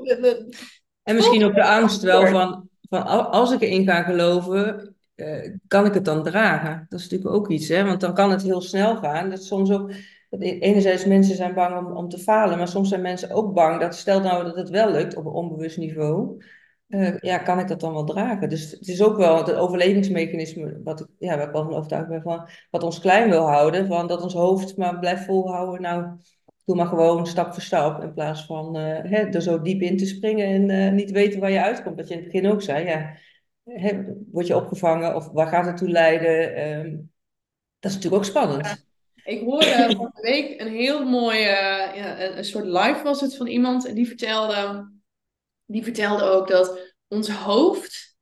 En misschien ook de angst wel van, van als ik erin ga geloven, uh, kan ik het dan dragen? Dat is natuurlijk ook iets, hè? want dan kan het heel snel gaan. Dat soms ook enerzijds mensen zijn bang om, om te falen, maar soms zijn mensen ook bang dat stel nou dat het wel lukt op een onbewust niveau, uh, ja, kan ik dat dan wel dragen? Dus het is ook wel het overlevingsmechanisme wat ik, ja, waar ik wel van overtuigd ben van, wat ons klein wil houden, van dat ons hoofd maar blijft volhouden, nou, doe maar gewoon stap voor stap, in plaats van uh, hè, er zo diep in te springen en uh, niet weten waar je uitkomt. Dat je in het begin ook zei, ja, hè, word je opgevangen of waar gaat het toe leiden? Um, dat is natuurlijk ook spannend. Ik hoorde van de week een heel mooi, uh, ja, een, soort live was het van iemand. En die vertelde, die vertelde ook dat ons hoofd,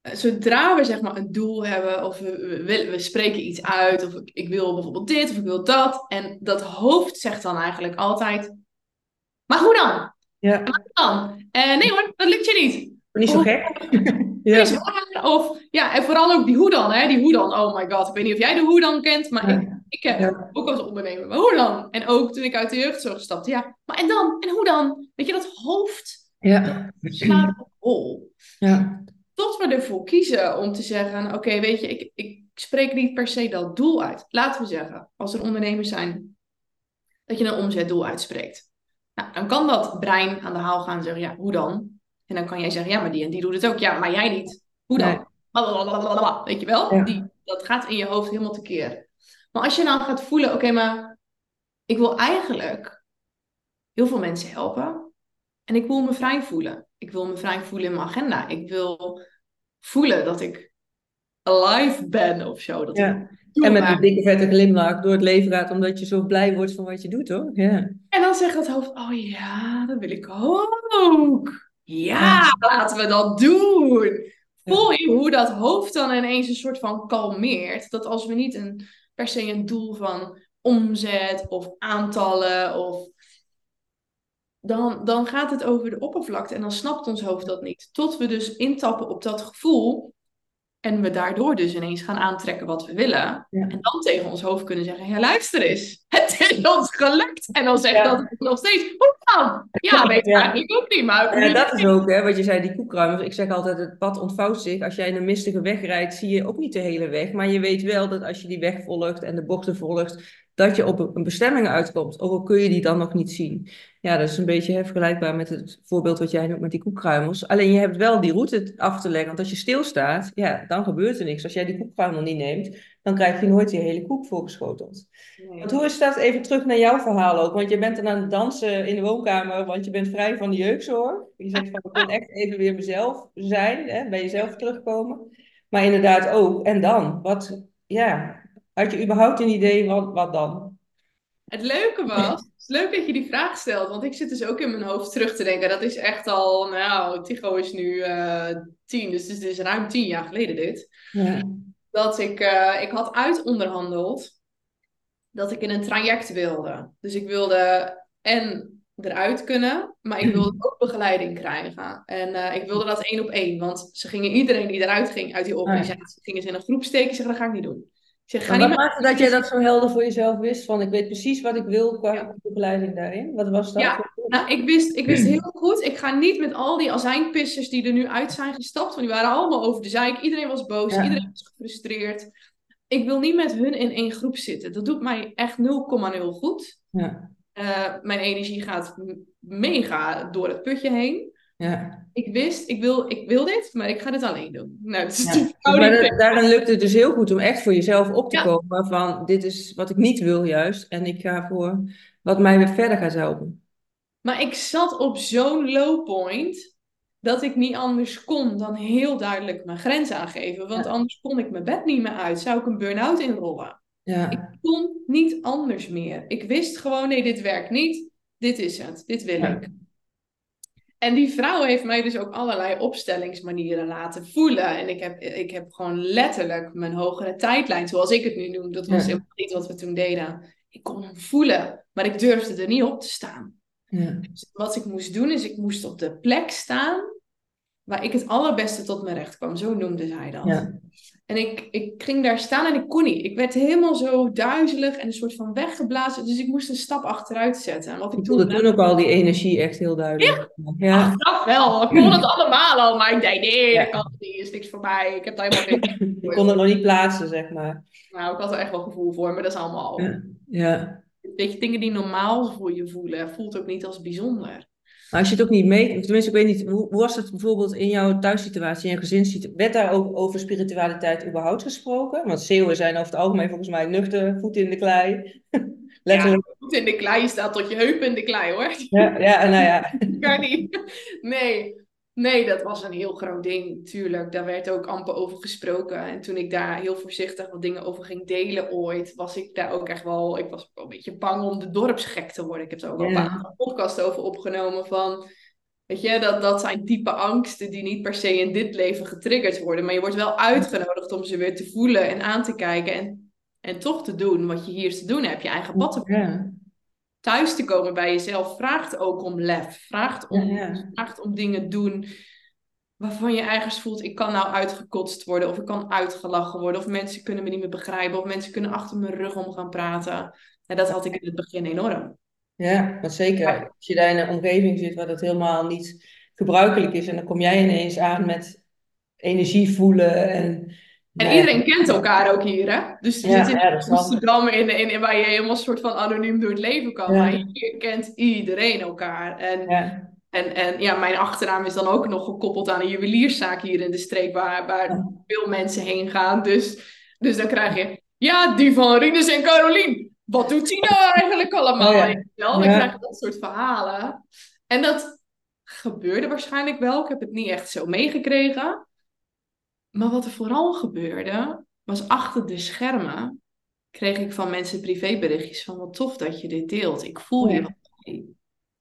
eh, zodra we zeg maar een doel hebben of we, we, we spreken iets uit of ik, ik wil bijvoorbeeld dit of ik wil dat en dat hoofd zegt dan eigenlijk altijd, maar hoe dan? Ja. Maar hoe dan? Eh, nee hoor, dat lukt je niet. Niet zo Of- gek. Ja. Of ja, en vooral ook die hoe dan, hè? Die hoe dan. Oh my god, ik weet niet of jij de hoe dan kent, maar ik, Ja. ik heb Ja. ook als ondernemer. Maar hoe dan? En ook toen ik uit de jeugdzorg stapte, ja. Maar en dan? En hoe dan? Weet je, dat hoofd Ja. slaat op hol. Ja. Tot we ervoor kiezen om te zeggen, oké, weet je, ik, ik spreek niet per se dat doel uit. Laten we zeggen, als er ondernemers zijn, dat je een omzetdoel uitspreekt. Nou, dan kan dat brein aan de haal gaan en zeggen, ja, hoe dan? En dan kan jij zeggen, ja, maar die en die doet het ook. Ja, maar jij niet. Hoe dan? Nee. Blablabla, Weet je wel? Ja. Die, dat gaat in je hoofd helemaal tekeer. Maar als je dan gaat voelen, oké, maar ik wil eigenlijk heel veel mensen helpen. En ik wil me vrij voelen. Ik wil me vrij voelen in mijn agenda. Ik wil voelen dat ik alive ben of zo. Dat Ja. En met een dikke vette glimlach door het leven gaat, omdat je zo blij wordt van wat je doet, hoor. Ja. En dan zegt het hoofd, oh ja, dat wil ik ook. Ja, laten we dat doen. Voel je hoe dat hoofd dan ineens een soort van kalmeert? Dat als we niet een, per se een doel van omzet of aantallen of... Dan, dan gaat het over de oppervlakte en dan snapt ons hoofd dat niet. Tot we dus intappen op dat gevoel en we daardoor dus ineens gaan aantrekken wat we willen. Ja. En dan tegen ons hoofd kunnen zeggen, ja luister eens, het is ons gelukt. En dan zegt Ja. dat nog steeds, hoe dan? Ja, weet ik Ja. eigenlijk ook niet, maar... Ja, dat is ook, hè, wat je zei, die koekruimers. Ik zeg altijd, het pad ontvouwt zich. Als jij in een mistige weg rijdt, zie je ook niet de hele weg. Maar je weet wel dat als je die weg volgt en de bochten volgt, dat je op een bestemming uitkomt. Ook al kun je die dan nog niet zien. Ja, dat is een beetje hè, vergelijkbaar met het voorbeeld wat jij noemt met die koekruimers. Alleen je hebt wel die route af te leggen. Want als je stilstaat, ja, dan gebeurt er niks. Als jij die koekruimer niet neemt, dan krijg je nooit die hele koek voorgeschoteld. Nee. Want hoe is dat even terug naar jouw verhaal ook? Want je bent dan aan het dansen in de woonkamer, want je bent vrij van de jeugdzorg. Je zegt van, ik wil echt even weer mezelf zijn, hè, bij jezelf terugkomen. Maar inderdaad ook, en dan? Wat, ja, had je überhaupt een idee, wat, wat dan? Het leuke was, het is leuk dat je die vraag stelt, want ik zit dus ook in mijn hoofd terug te denken. Dat is echt al, nou, Tycho is nu eh, tien, dus het is ruim tien jaar geleden dit. Ja, Dat ik, eh, ik had uitonderhandeld dat ik in een traject wilde. Dus ik wilde en eruit kunnen, maar ik wilde ook begeleiding krijgen. En eh, ik wilde dat één op één, want ze gingen iedereen die eruit ging uit die organisatie, gingen ze in een groep steken. Ik zeg, dat ga ik niet doen. Ik zeg, ga maar niet dat jij dat zo helder voor jezelf wist? Van, ik weet precies wat ik wil qua Ja. begeleiding daarin. Wat was dat? Ja, Nou, ik wist, ik wist heel goed, ik ga niet met al die azijnpissers die er nu uit zijn gestapt, want die waren allemaal over de zeik. Iedereen was boos, Ja. iedereen was gefrustreerd. Ik wil niet met hun in één groep zitten. Dat doet mij echt 0,0 goed. Ja, Eh, mijn energie gaat mega door het putje heen. Ja. Ik wist, ik wil, ik wil dit, maar ik ga dit alleen doen. Nou, is Ja. Maar da- daarin lukt het dus heel goed om echt voor jezelf op te Ja. komen van dit is wat ik niet wil juist en ik ga voor wat mij weer verder gaat helpen. Maar ik zat op zo'n low point dat ik niet anders kon dan heel duidelijk mijn grens aangeven. Want Ja. anders kon ik mijn bed niet meer uit. Zou ik een burn-out inrollen? Ja, Ik kon niet anders meer. Ik wist gewoon, nee, dit werkt niet. Dit is het. Dit wil ik. En die vrouw heeft mij dus ook allerlei opstellingsmanieren laten voelen. En ik heb, ik heb gewoon letterlijk mijn hogere tijdlijn, zoals ik het nu noem. Dat was Ja. helemaal niet wat we toen deden. Ik kon hem voelen, maar ik durfde er niet op te staan. ja, Dus wat ik moest doen, is ik moest op de plek staan waar ik het allerbeste tot mijn recht kwam. Zo noemde zij dat. ja, En ik, ik ging daar staan en ik kon niet. Ik werd helemaal zo duizelig en een soort van weggeblazen. Dus ik moest een stap achteruit zetten. En wat ik voelde toen ook al die energie echt heel duidelijk. Ja, Achteraf wel. Ik kon het allemaal al. Maar ik dacht, nee, Ja. dat kan niet. is niks voor mij. Ik heb daar helemaal geen... ik kon het nog niet plaatsen, zeg maar. Nou, ik had er echt wel gevoel voor. Maar dat is allemaal... Ja, ja. Weet je, dingen die normaal voor je voelen, voelt ook niet als bijzonder. Maar als je het ook niet meet, of tenminste, ik weet niet, hoe, hoe was het bijvoorbeeld in jouw thuissituatie, in jouw gezinssituatie? Werd daar ook over spiritualiteit überhaupt gesproken? Want Zeeuwen zijn over het algemeen volgens mij nuchter, voeten in de klei. Letterlijk. Goed in de klei staat tot je heupen in de klei, hoor. Ja, ja, en nou ja. kan niet. Nee. Nee, dat was een heel groot ding, tuurlijk. Daar werd ook amper over gesproken. En toen ik daar heel voorzichtig wat dingen over ging delen ooit, was ik daar ook echt wel... Ik was wel een beetje bang om de dorpsgek te worden. Ik heb er ook al een paar podcasts over opgenomen van... Weet je, dat, dat zijn diepe angsten die niet per se in dit leven getriggerd worden. Maar je wordt wel uitgenodigd om ze weer te voelen en aan te kijken. En, en toch te doen wat je hier te doen hebt. Je eigen pad te Ja. Thuis te komen bij jezelf vraagt ook om lef. Vraagt om, Ja, ja. vraagt om dingen doen waarvan je ergens voelt, ik kan nou uitgekotst worden. Of ik kan uitgelachen worden. Of mensen kunnen me niet meer begrijpen. Of mensen kunnen achter mijn rug om gaan praten. En dat had ik in het begin enorm. Ja, want zeker als je daar in een omgeving zit waar dat helemaal niet gebruikelijk is. En dan kom jij ineens aan met energie voelen en... En iedereen kent elkaar ook hier, hè? Dus je Ja, zit in ja. Amsterdam in, in, in waar je helemaal soort van anoniem door het leven kan. Ja. Maar hier kent iedereen elkaar. En, Ja, en, en ja, mijn achternaam is dan ook nog gekoppeld aan een juwelierszaak hier in de streek waar, waar veel mensen heen gaan. Dus, dus dan krijg je, ja, die van Rinus en Carolien. Wat doet die nou eigenlijk allemaal? Oh ja. Dan krijg je dat soort verhalen. En dat gebeurde waarschijnlijk wel. Ik heb het niet echt zo meegekregen. Maar wat er vooral gebeurde, was achter de schermen kreeg ik van mensen privéberichtjes van wat tof dat je dit deelt. Ik voel je Ja.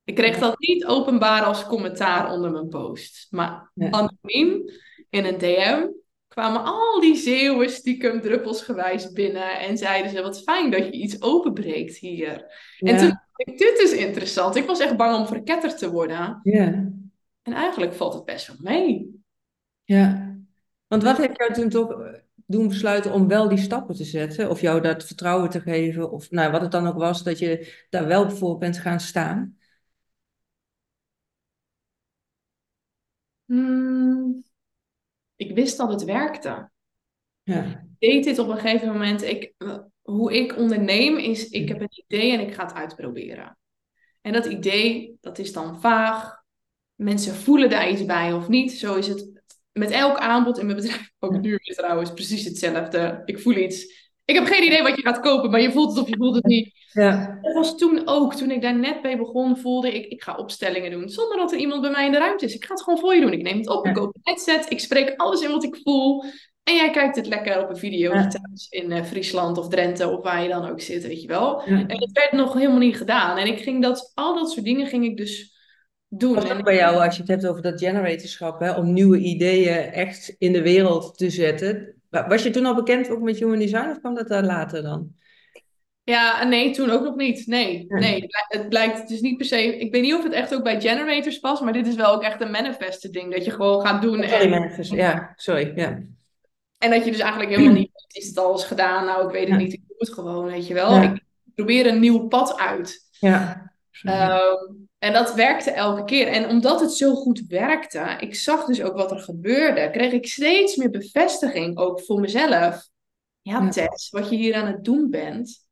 Ik kreeg dat niet openbaar als commentaar onder mijn post. Maar Ja. anoniem in een DM kwamen al die zeeuwen stiekem druppelsgewijs binnen. En zeiden ze, wat fijn dat je iets openbreekt hier. En toen dacht ik, dit is interessant. Ik was echt bang om verketterd te worden. ja, En eigenlijk valt het best wel mee. ja. Want wat heeft jou toen toch eh, doen besluiten om wel die stappen te zetten? Of jou dat vertrouwen te geven? Of nou, wat het dan ook was, dat je daar wel voor bent gaan staan? Hmm, ik wist dat het werkte. Ja, Ik deed dit op een gegeven moment. Ik, hoe ik onderneem is, ik heb een idee en ik ga het uitproberen. En dat idee, dat is dan vaag. Mensen voelen daar iets bij of niet. Zo is het met elk aanbod in mijn bedrijf. Ook nu weer trouwens precies hetzelfde. Ik voel iets. Ik heb geen idee wat je gaat kopen, maar je voelt het of je voelt het niet. ja, Dat was toen ook, toen ik daar net bij begon, voelde ik, ik ga opstellingen doen. Zonder dat er iemand bij mij in de ruimte is. Ik ga het gewoon voor je doen. Ik neem het op, Ja. ik koop een headset, ik spreek alles in wat ik voel. En jij kijkt het lekker op een video Ja. thuis in eh, Friesland of Drenthe of waar je dan ook zit, weet je wel. En dat werd nog helemaal niet gedaan. En ik ging dat, al dat soort dingen ging ik dus doen. Was En ook bij jou, als je het hebt over dat generatorschap, hè, om nieuwe ideeën echt in de wereld te zetten. Wa- Was je toen al bekend ook met human design of kwam dat daar later dan? Ja, nee, toen ook nog niet. Nee, nee. Het blijk- Het blijkt, het is niet per se. Ik weet niet of het echt ook bij generators past, maar dit is wel ook echt een manifesten ding. Dat je gewoon gaat doen. Sorry, en. Ja, sorry. Ja. en dat je dus eigenlijk helemaal niet. Is het al eens gedaan? Nou, ik weet het Ja. niet. Ik doe het gewoon, weet je wel. Ja. Ik probeer een nieuw pad uit. Ja. Ehm, en dat werkte elke keer. En omdat het zo goed werkte, ik zag dus ook wat er gebeurde, kreeg ik steeds meer bevestiging, ook voor mezelf. Ja. Tess, wat je hier aan het doen bent,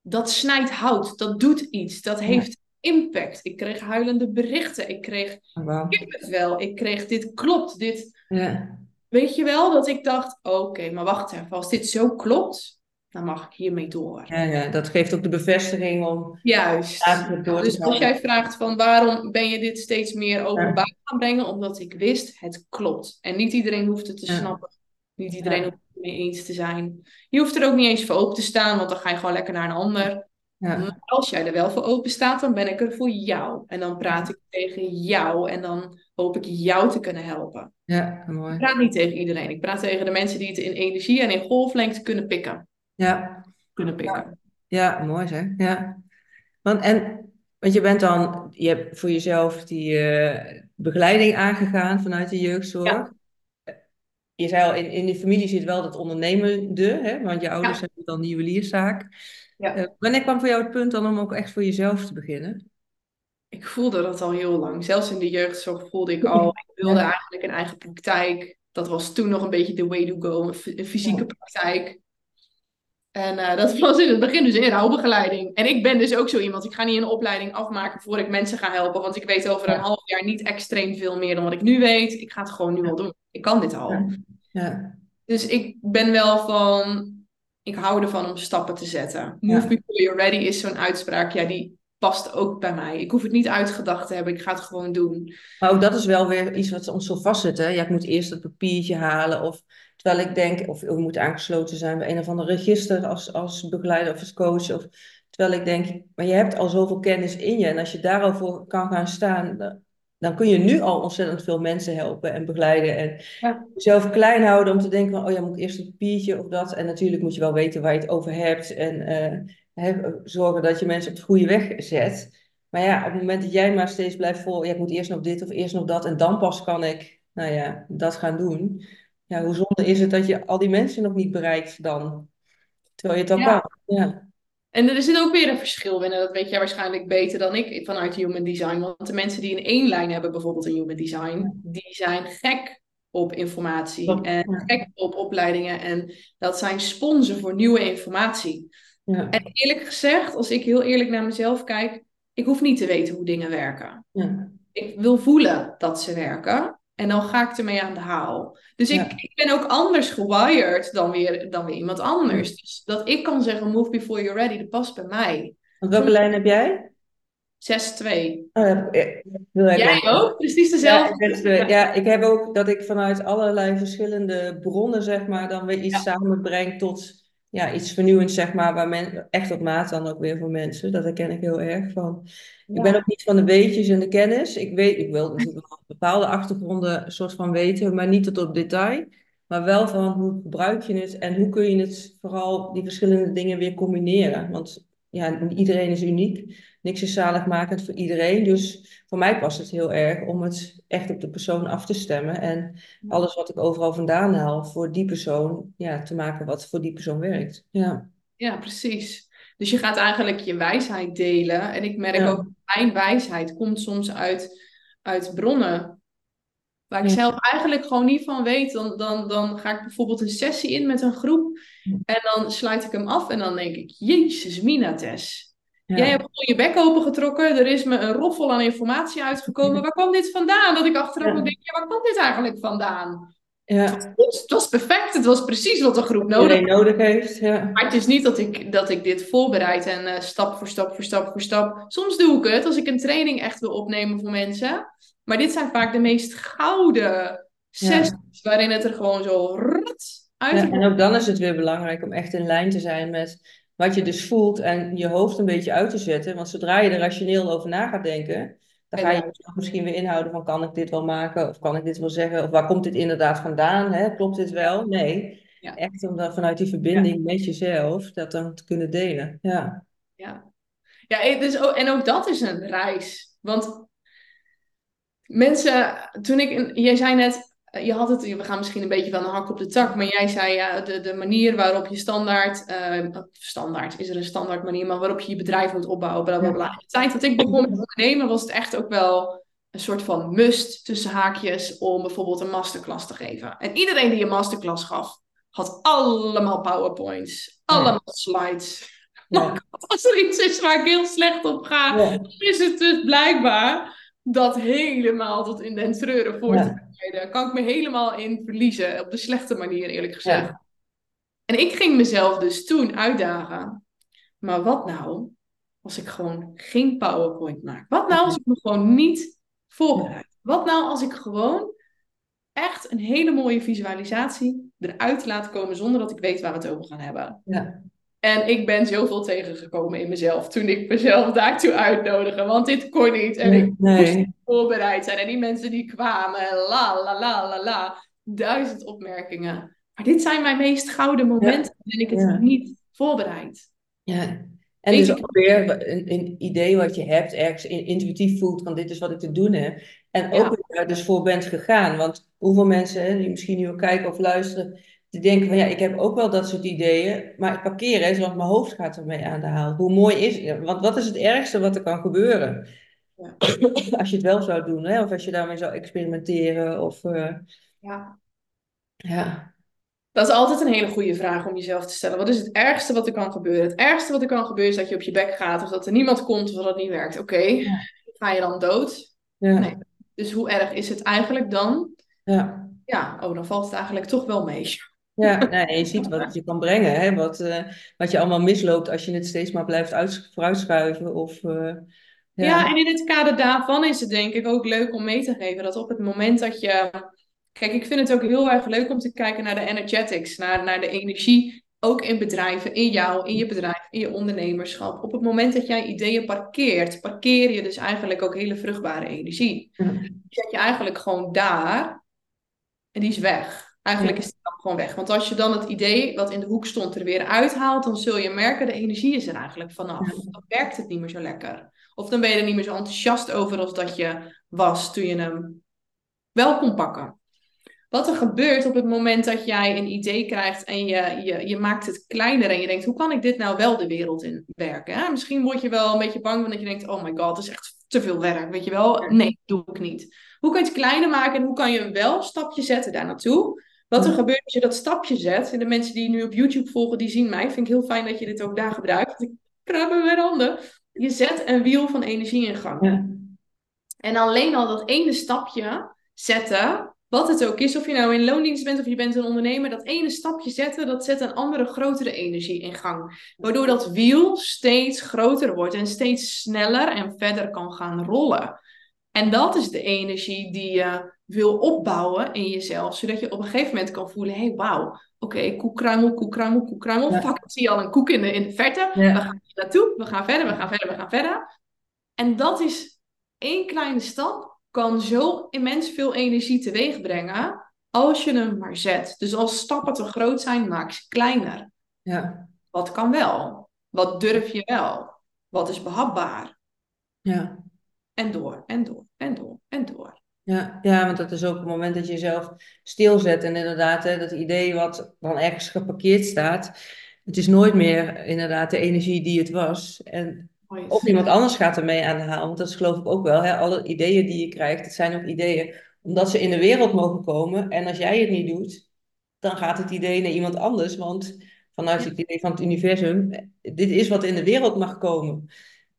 dat snijdt hout, dat doet iets, dat heeft impact. Ik kreeg huilende berichten, ik kreeg Wauw. kippenvel, ik kreeg dit klopt, dit, Ja. weet je wel, dat ik dacht, oké, maar wacht even, als dit zo klopt, dan mag ik hiermee door. Ja, ja, dat geeft ook de bevestiging om Juist. door te Dus als jij vraagt van waarom ben je dit steeds meer openbaar gaan brengen, omdat ik wist, het klopt. En niet iedereen hoeft het te Ja. snappen. Niet iedereen Ja. hoeft het mee eens te zijn. Je hoeft er ook niet eens voor open te staan, want dan ga je gewoon lekker naar een ander. Ja. Maar als jij er wel voor open staat, dan ben ik er voor jou. En dan praat ik tegen jou en dan hoop ik jou te kunnen helpen. Ja, Ik mooi. praat niet tegen iedereen. Ik praat tegen de mensen die het in energie en in golflengte kunnen pikken. Ja, Kunnen pikken. ja, mooi zeg. Ja. Want, en, want je bent dan, je hebt voor jezelf die eh, begeleiding aangegaan vanuit de jeugdzorg. Ja. Je zei al, in, in de familie zit wel dat ondernemende, hè? Want je ouders hebben dan die juwelierszaak. Ja. Eh, wanneer kwam voor jou het punt dan om ook echt voor jezelf te beginnen? Ik voelde dat al heel lang. Zelfs in de jeugdzorg voelde ik al, ik wilde eigenlijk een eigen praktijk. Dat was toen nog een beetje de way to go, een, fy- een fysieke praktijk. En eh, dat was in het begin dus in rouwbegeleiding. En ik ben dus ook zo iemand, ik ga niet een opleiding afmaken voor ik mensen ga helpen. Want ik weet over een half jaar niet extreem veel meer dan wat ik nu weet. Ik ga het gewoon nu al doen. Ik kan dit al. Ja. Ja, Dus ik ben wel van, ik hou ervan om stappen te zetten. Move before you're ready is zo'n uitspraak, ja, die past ook bij mij. Ik hoef het niet uitgedacht te hebben, ik ga het gewoon doen. Maar ook dat is wel weer iets wat ons zo vastzet. Hè? Ja, ik moet eerst dat papiertje halen. Of terwijl ik denk, of je moet aangesloten zijn bij een of ander register als, als begeleider of als coach. Of, terwijl ik denk, maar je hebt al zoveel kennis in je. En als je daar al voor kan gaan staan, dan- kun je nu al ontzettend veel mensen helpen en begeleiden. En Ja. jezelf klein houden om te denken van, oh ja, moet ik eerst een papiertje of dat. En natuurlijk moet je wel weten waar je het over hebt. En eh, hè, zorgen dat je mensen op de goede weg zet. Maar ja, op het moment dat jij maar steeds blijft vol, ja, ik moet eerst nog dit of eerst nog dat. En dan pas kan ik, nou ja, dat gaan doen. Ja, hoe zonde is het dat je al die mensen nog niet bereikt dan? Terwijl je het al Ja. kan. Ja, En er zit ook weer een verschil in. En dat weet jij waarschijnlijk beter dan ik vanuit human design. Want de mensen die in één lijn hebben, bijvoorbeeld in human design, die zijn gek op informatie en gek op opleidingen. En dat zijn sponsen voor nieuwe informatie. Ja, En eerlijk gezegd, als ik heel eerlijk naar mezelf kijk, ik hoef niet te weten hoe dingen werken. ja. Ik wil voelen dat ze werken. En dan ga ik ermee aan de haal. Dus ik, Ja. ik ben ook anders gewired dan weer, dan weer iemand anders. Dus dat ik kan zeggen, move before you're ready, dat past bij mij. Welke lijn heb jij? 6-2. Oh, ja, eh, heel Jij ook? Precies dezelfde? ja, ik heb ook dat ik vanuit allerlei verschillende bronnen, zeg maar, dan weer iets Ja. samenbreng tot ja, iets vernieuwends, zeg maar, waar men, echt op maat dan ook weer voor mensen. Dat herken ik heel erg van. Ik Ja. ben ook niet van de weetjes en de kennis. Ik weet, ik wil natuurlijk wel bepaalde achtergronden soort van weten, maar niet tot op detail. Maar wel van hoe gebruik je het en hoe kun je het vooral die verschillende dingen weer combineren. Want ja, iedereen is uniek. Niks is zaligmakend voor iedereen. Dus voor mij past het heel erg om het echt op de persoon af te stemmen. En alles wat ik overal vandaan haal voor die persoon, ja, te maken wat voor die persoon werkt. Ja, Ja, precies. Dus je gaat eigenlijk je wijsheid delen. En ik merk Ja. ook, mijn wijsheid komt soms uit, uit bronnen waar ik Ja. zelf eigenlijk gewoon niet van weet. Dan, dan, dan ga ik bijvoorbeeld een sessie in met een groep en dan sluit ik hem af en dan denk ik, jezus, Minates. Ja, Jij hebt gewoon je bek opengetrokken. Er is me een roffel aan informatie uitgekomen. Waar kwam dit vandaan? Dat ik achteraf ook denk, ja, waar kwam dit eigenlijk vandaan? ja. Het was perfect. Het was precies wat de groep nodig heeft. Ja, maar het is niet dat ik, dat ik dit voorbereid en eh, stap voor stap voor stap voor stap. Soms doe ik het als ik een training echt wil opnemen voor mensen. Maar dit zijn vaak de meest gouden sessies waarin het er gewoon zo rat uit en ook dan is het weer belangrijk om echt in lijn te zijn met wat je dus voelt en je hoofd een beetje uit te zetten. Want zodra je er rationeel over na gaat denken, dan ga je jezelf misschien weer inhouden van kan ik dit wel maken of kan ik dit wel zeggen of waar komt dit inderdaad vandaan? Hè? Klopt dit wel? Nee. Ja. Echt om dan vanuit die verbinding met jezelf dat dan te kunnen delen. Ja. Ja, ja eh, dus, ook- en ook dat is een reis. Want mensen, toen ik, jij zei net, je had het, we gaan misschien een beetje van de hak op de tak, maar jij zei ja, de, de manier waarop je standaard, eh, standaard, is er een standaard manier, maar waarop je je bedrijf moet opbouwen, bla bla bla. In de tijd dat ik begon met ondernemen was het echt ook wel een soort van must tussen haakjes om bijvoorbeeld een masterclass te geven. En iedereen die een masterclass gaf, had allemaal powerpoints, allemaal slides. Ja. Als er iets is waar ik heel slecht op ga, dan is het dus blijkbaar dat helemaal tot in den treuren voor te Bereiden. Kan ik me helemaal in verliezen, op de slechte manier eerlijk gezegd. Ja. En ik ging mezelf dus toen uitdagen. Maar wat nou als ik gewoon geen PowerPoint maak? Wat nou als ik me gewoon niet voorbereid? Wat nou als ik gewoon echt een hele mooie visualisatie eruit laat komen zonder dat ik weet waar we het over gaan hebben? Ja. En ik ben zoveel tegengekomen in mezelf toen ik mezelf daartoe uitnodigde. Want dit kon niet. En ik moest Nee. voorbereid zijn. En die mensen die kwamen. en La, la, la, la, la. Duizend opmerkingen. Maar dit zijn mijn meest gouden momenten. waarin ik het Ja. niet voorbereid. Ja. En dus ook weer een, een idee wat je hebt, ergens in- intuïtief voelt van dit is wat ik te doen heb. En ook Ja. weer daar dus voor bent gegaan. Want hoeveel mensen hè, die misschien nu ook kijken of luisteren, die denken van ja, ik heb ook wel dat soort ideeën, maar ik parkeer hè, want mijn hoofd gaat ermee aan de haal. Hoe mooi is het? Want wat is het ergste wat er kan gebeuren? Ja. Als je het wel zou doen, hè? Of als je daarmee zou experimenteren. Of, eh, Ja. ja. Dat is altijd een hele goede vraag om jezelf te stellen. Wat is het ergste wat er kan gebeuren? Het ergste wat er kan gebeuren is dat je op je bek gaat. Of dat er niemand komt of dat het niet werkt. Oké, ga je dan dood? Ja. Nee. Dus hoe erg is het eigenlijk dan? Ja. Ja, oh, dan valt het eigenlijk toch wel mee. Ja, nou, je ziet wat het je kan brengen, hè? Wat, eh, wat je allemaal misloopt als je het steeds maar blijft uit, vooruitschuiven. Of, eh, ja. Ja, en in het kader daarvan is het denk ik ook leuk om mee te geven dat op het moment dat je. Kijk, ik vind het ook heel erg leuk om te kijken naar de energetics, naar, naar de energie ook in bedrijven, in jou, in je bedrijf, in je ondernemerschap. Op het moment dat jij ideeën parkeert, parkeer je dus eigenlijk ook hele vruchtbare energie. Zet je eigenlijk gewoon daar en die is weg. Eigenlijk is die dan gewoon weg. Want als je dan het idee wat in de hoek stond er weer uithaalt, dan zul je merken, de energie is er eigenlijk vanaf. Dan werkt het niet meer zo lekker. Of dan ben je er niet meer zo enthousiast over als dat je was toen je hem wel kon pakken. Wat er gebeurt op het moment dat jij een idee krijgt en je, je, je maakt het kleiner en je denkt, hoe kan ik dit nou wel de wereld in werken? Hè? Misschien word je wel een beetje bang van dat je denkt, oh my god, het is echt te veel werk, weet je wel? Nee, doe ik niet. Hoe kan je het kleiner maken en hoe kan je wel een stapje zetten daar naartoe? Wat er gebeurt als je dat stapje zet, en de mensen die nu op YouTube volgen, die zien mij, vind ik heel fijn dat je dit ook daar gebruikt. want Ik krab in mijn handen. Je zet een wiel van energie in gang. Ja. En alleen al dat ene stapje zetten, wat het ook is, of je nou in loondienst bent of je bent een ondernemer, dat ene stapje zetten, dat zet een andere, grotere energie in gang. Waardoor dat wiel steeds groter wordt en steeds sneller en verder kan gaan rollen. En dat is de energie die je wil opbouwen in jezelf, zodat je op een gegeven moment kan voelen, hé, hey, wauw, oké, koekkruimel, koekkruimel, koekkruimel. Ja. Fuck, ik zie al een koek in de, in de verte. Ja. We gaan hier naartoe, we gaan verder, we gaan verder, we gaan verder. En dat is één kleine stap, kan zo immens veel energie teweeg brengen als je hem maar zet. Dus als stappen te groot zijn, maak ze kleiner. Ja. Wat kan wel? Wat durf je wel? Wat is behapbaar? Ja. En door, en door, en door, en door. Ja, ja, want dat is ook het moment dat je jezelf stilzet. En inderdaad, hè, dat idee wat dan ergens geparkeerd staat, het is nooit meer inderdaad de energie die het was. En of iemand anders gaat ermee aan de haal, want dat is geloof ik ook wel. Hè? Alle ideeën die je krijgt, het zijn ook ideeën omdat ze in de wereld mogen komen. En als jij het niet doet, dan gaat het idee naar iemand anders. Want vanuit het idee van het universum, dit is wat in de wereld mag komen.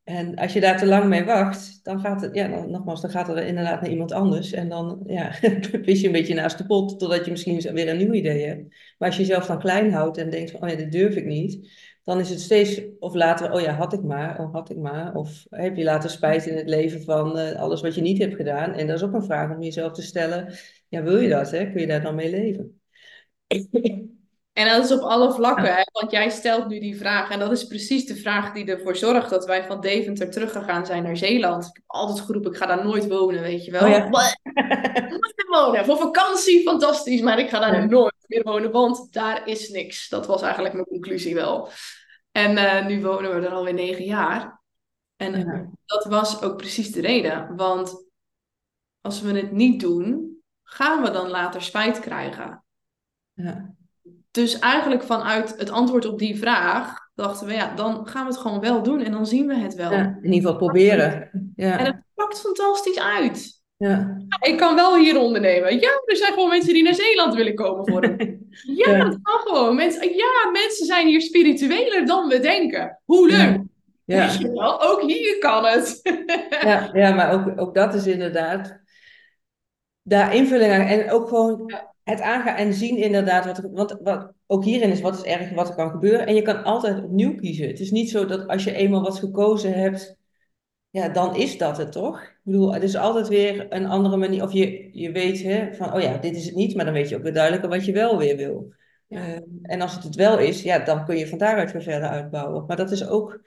En als je daar te lang mee wacht, dan gaat het, ja, nogmaals, dan gaat het inderdaad naar iemand anders. En dan, ja, vis je een beetje naast de pot, totdat je misschien weer een nieuw idee hebt. Maar als je jezelf dan klein houdt en denkt van, oh ja, dit durf ik niet, dan is het steeds, of later, oh ja, had ik maar, oh had ik maar. Of heb je later spijt in het leven van eh, alles wat je niet hebt gedaan. En dat is ook een vraag om jezelf te stellen, ja, wil je dat, hè? Kun je daar dan mee leven? En dat is op alle vlakken, hè? want jij stelt nu die vraag. En dat is precies de vraag die ervoor zorgt dat wij van Deventer teruggegaan zijn naar Zeeland. Ik heb altijd geroepen, ik ga daar nooit wonen, weet je wel. Oh ja. Nooit wonen. Voor vakantie, fantastisch, maar ik ga daar Ja. nooit meer wonen, want daar is niks. Dat was eigenlijk mijn conclusie wel. En eh, nu wonen we er alweer negen jaar. En Ja. dat was ook precies de reden. Want als we het niet doen, gaan we dan later spijt krijgen. Ja. Dus eigenlijk vanuit het antwoord op die vraag dachten we, ja, dan gaan we het gewoon wel doen en dan zien we het wel. Ja, in ieder geval proberen. En Ja, het pakt fantastisch uit. ja. Ik kan wel hier ondernemen. Ja, er zijn gewoon mensen die naar Zeeland willen komen voor een. Ja, Ja. dat kan gewoon. Mensen, ja, mensen zijn hier spiritueler dan we denken. Hoe leuk. Ja. Ook hier kan het. Ja, ja, maar ook, ook dat is inderdaad daar invulling aan. En ook gewoon het aangaan en zien inderdaad wat, er- wat, wat ook hierin is, wat is erg, wat er kan gebeuren. En je kan altijd opnieuw kiezen. Het is niet zo dat als je eenmaal wat gekozen hebt, ja, dan is dat het toch? Ik bedoel, het is altijd weer een andere manier. Of je, je weet hè, van, oh ja, dit is het niet, maar dan weet je ook weer duidelijker wat je wel weer wil. Ja. Eh, en als het het wel is, ja, dan kun je van daaruit weer verder uitbouwen. Maar dat is ook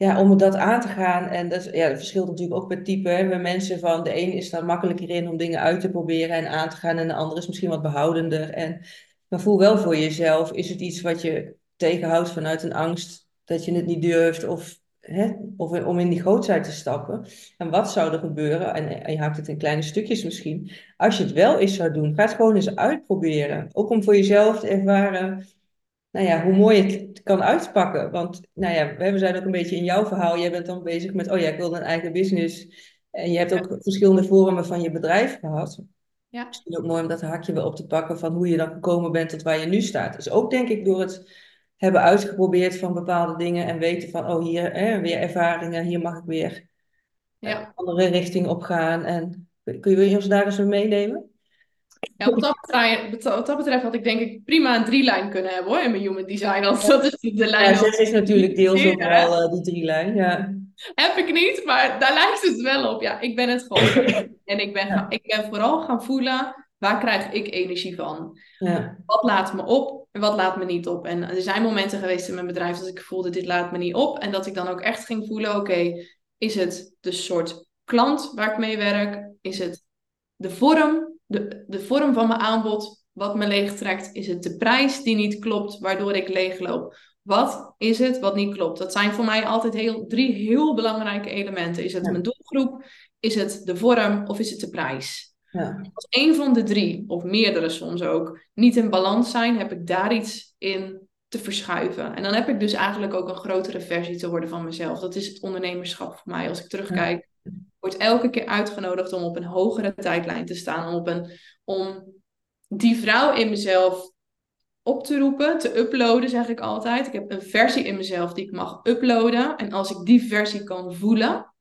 ja, om dat aan te gaan. En dat, ja, dat verschilt natuurlijk ook per type. Hè. Bij mensen van de een is daar makkelijker in om dingen uit te proberen en aan te gaan. En de ander is misschien wat behoudender. En, maar voel wel voor jezelf, is het iets wat je tegenhoudt vanuit een angst dat je het niet durft of, hè, of om in die grootheid te stappen. En wat zou er gebeuren? En, en je haakt het in kleine stukjes misschien. Als je het wel eens zou doen, ga het gewoon eens uitproberen. Ook om voor jezelf te ervaren nou ja, hoe mooi het kan uitpakken. Want nou ja, we zijn ook een beetje in jouw verhaal. Jij bent dan bezig met, oh ja, ik wil een eigen business. En je hebt ook verschillende vormen van je bedrijf gehad. Ja. Misschien ook mooi om dat haakje wel op te pakken van hoe je dan gekomen bent tot waar je nu staat. Dus ook denk ik door het hebben uitgeprobeerd van bepaalde dingen en weten van, oh hier, hè, weer ervaringen, hier mag ik weer Ja. een andere richting op gaan. En kun je ons daar eens mee meenemen? Ja, wat dat, betreft, wat dat betreft had ik denk ik prima een drie lijn kunnen hebben hoor, in mijn human design. Want dat is de lijn Ja, zes is natuurlijk deels ook wel eh, die drie lijn. Ja. Heb ik niet, maar daar lijkt het wel op. Ja, ik ben het gewoon. En ik ben, ik ben vooral gaan voelen Waar krijg ik energie van? Ja. Wat laat me op en wat laat me niet op? En er zijn momenten geweest in mijn bedrijf dat ik voelde, dit laat me niet op. En dat ik dan ook echt ging voelen, oké, is het de soort klant waar ik mee werk? Is het de vorm, de, de vorm van mijn aanbod wat me leegtrekt? Is het de prijs die niet klopt, waardoor ik leegloop? Wat is het wat niet klopt? Dat zijn voor mij altijd heel, drie heel belangrijke elementen. Is het Ja. mijn doelgroep? Is het de vorm of is het de prijs? Ja. Als één van de drie, of meerdere soms ook, niet in balans zijn, heb ik daar iets in te verschuiven. En dan heb ik dus eigenlijk ook een grotere versie te worden van mezelf. Dat is het ondernemerschap voor mij. Als ik terugkijk, word elke keer uitgenodigd om op een hogere tijdlijn te staan. Om, op een, om die vrouw in mezelf op te roepen, te uploaden, zeg ik altijd. Ik heb een versie in mezelf die ik mag uploaden. En als ik die versie kan voelen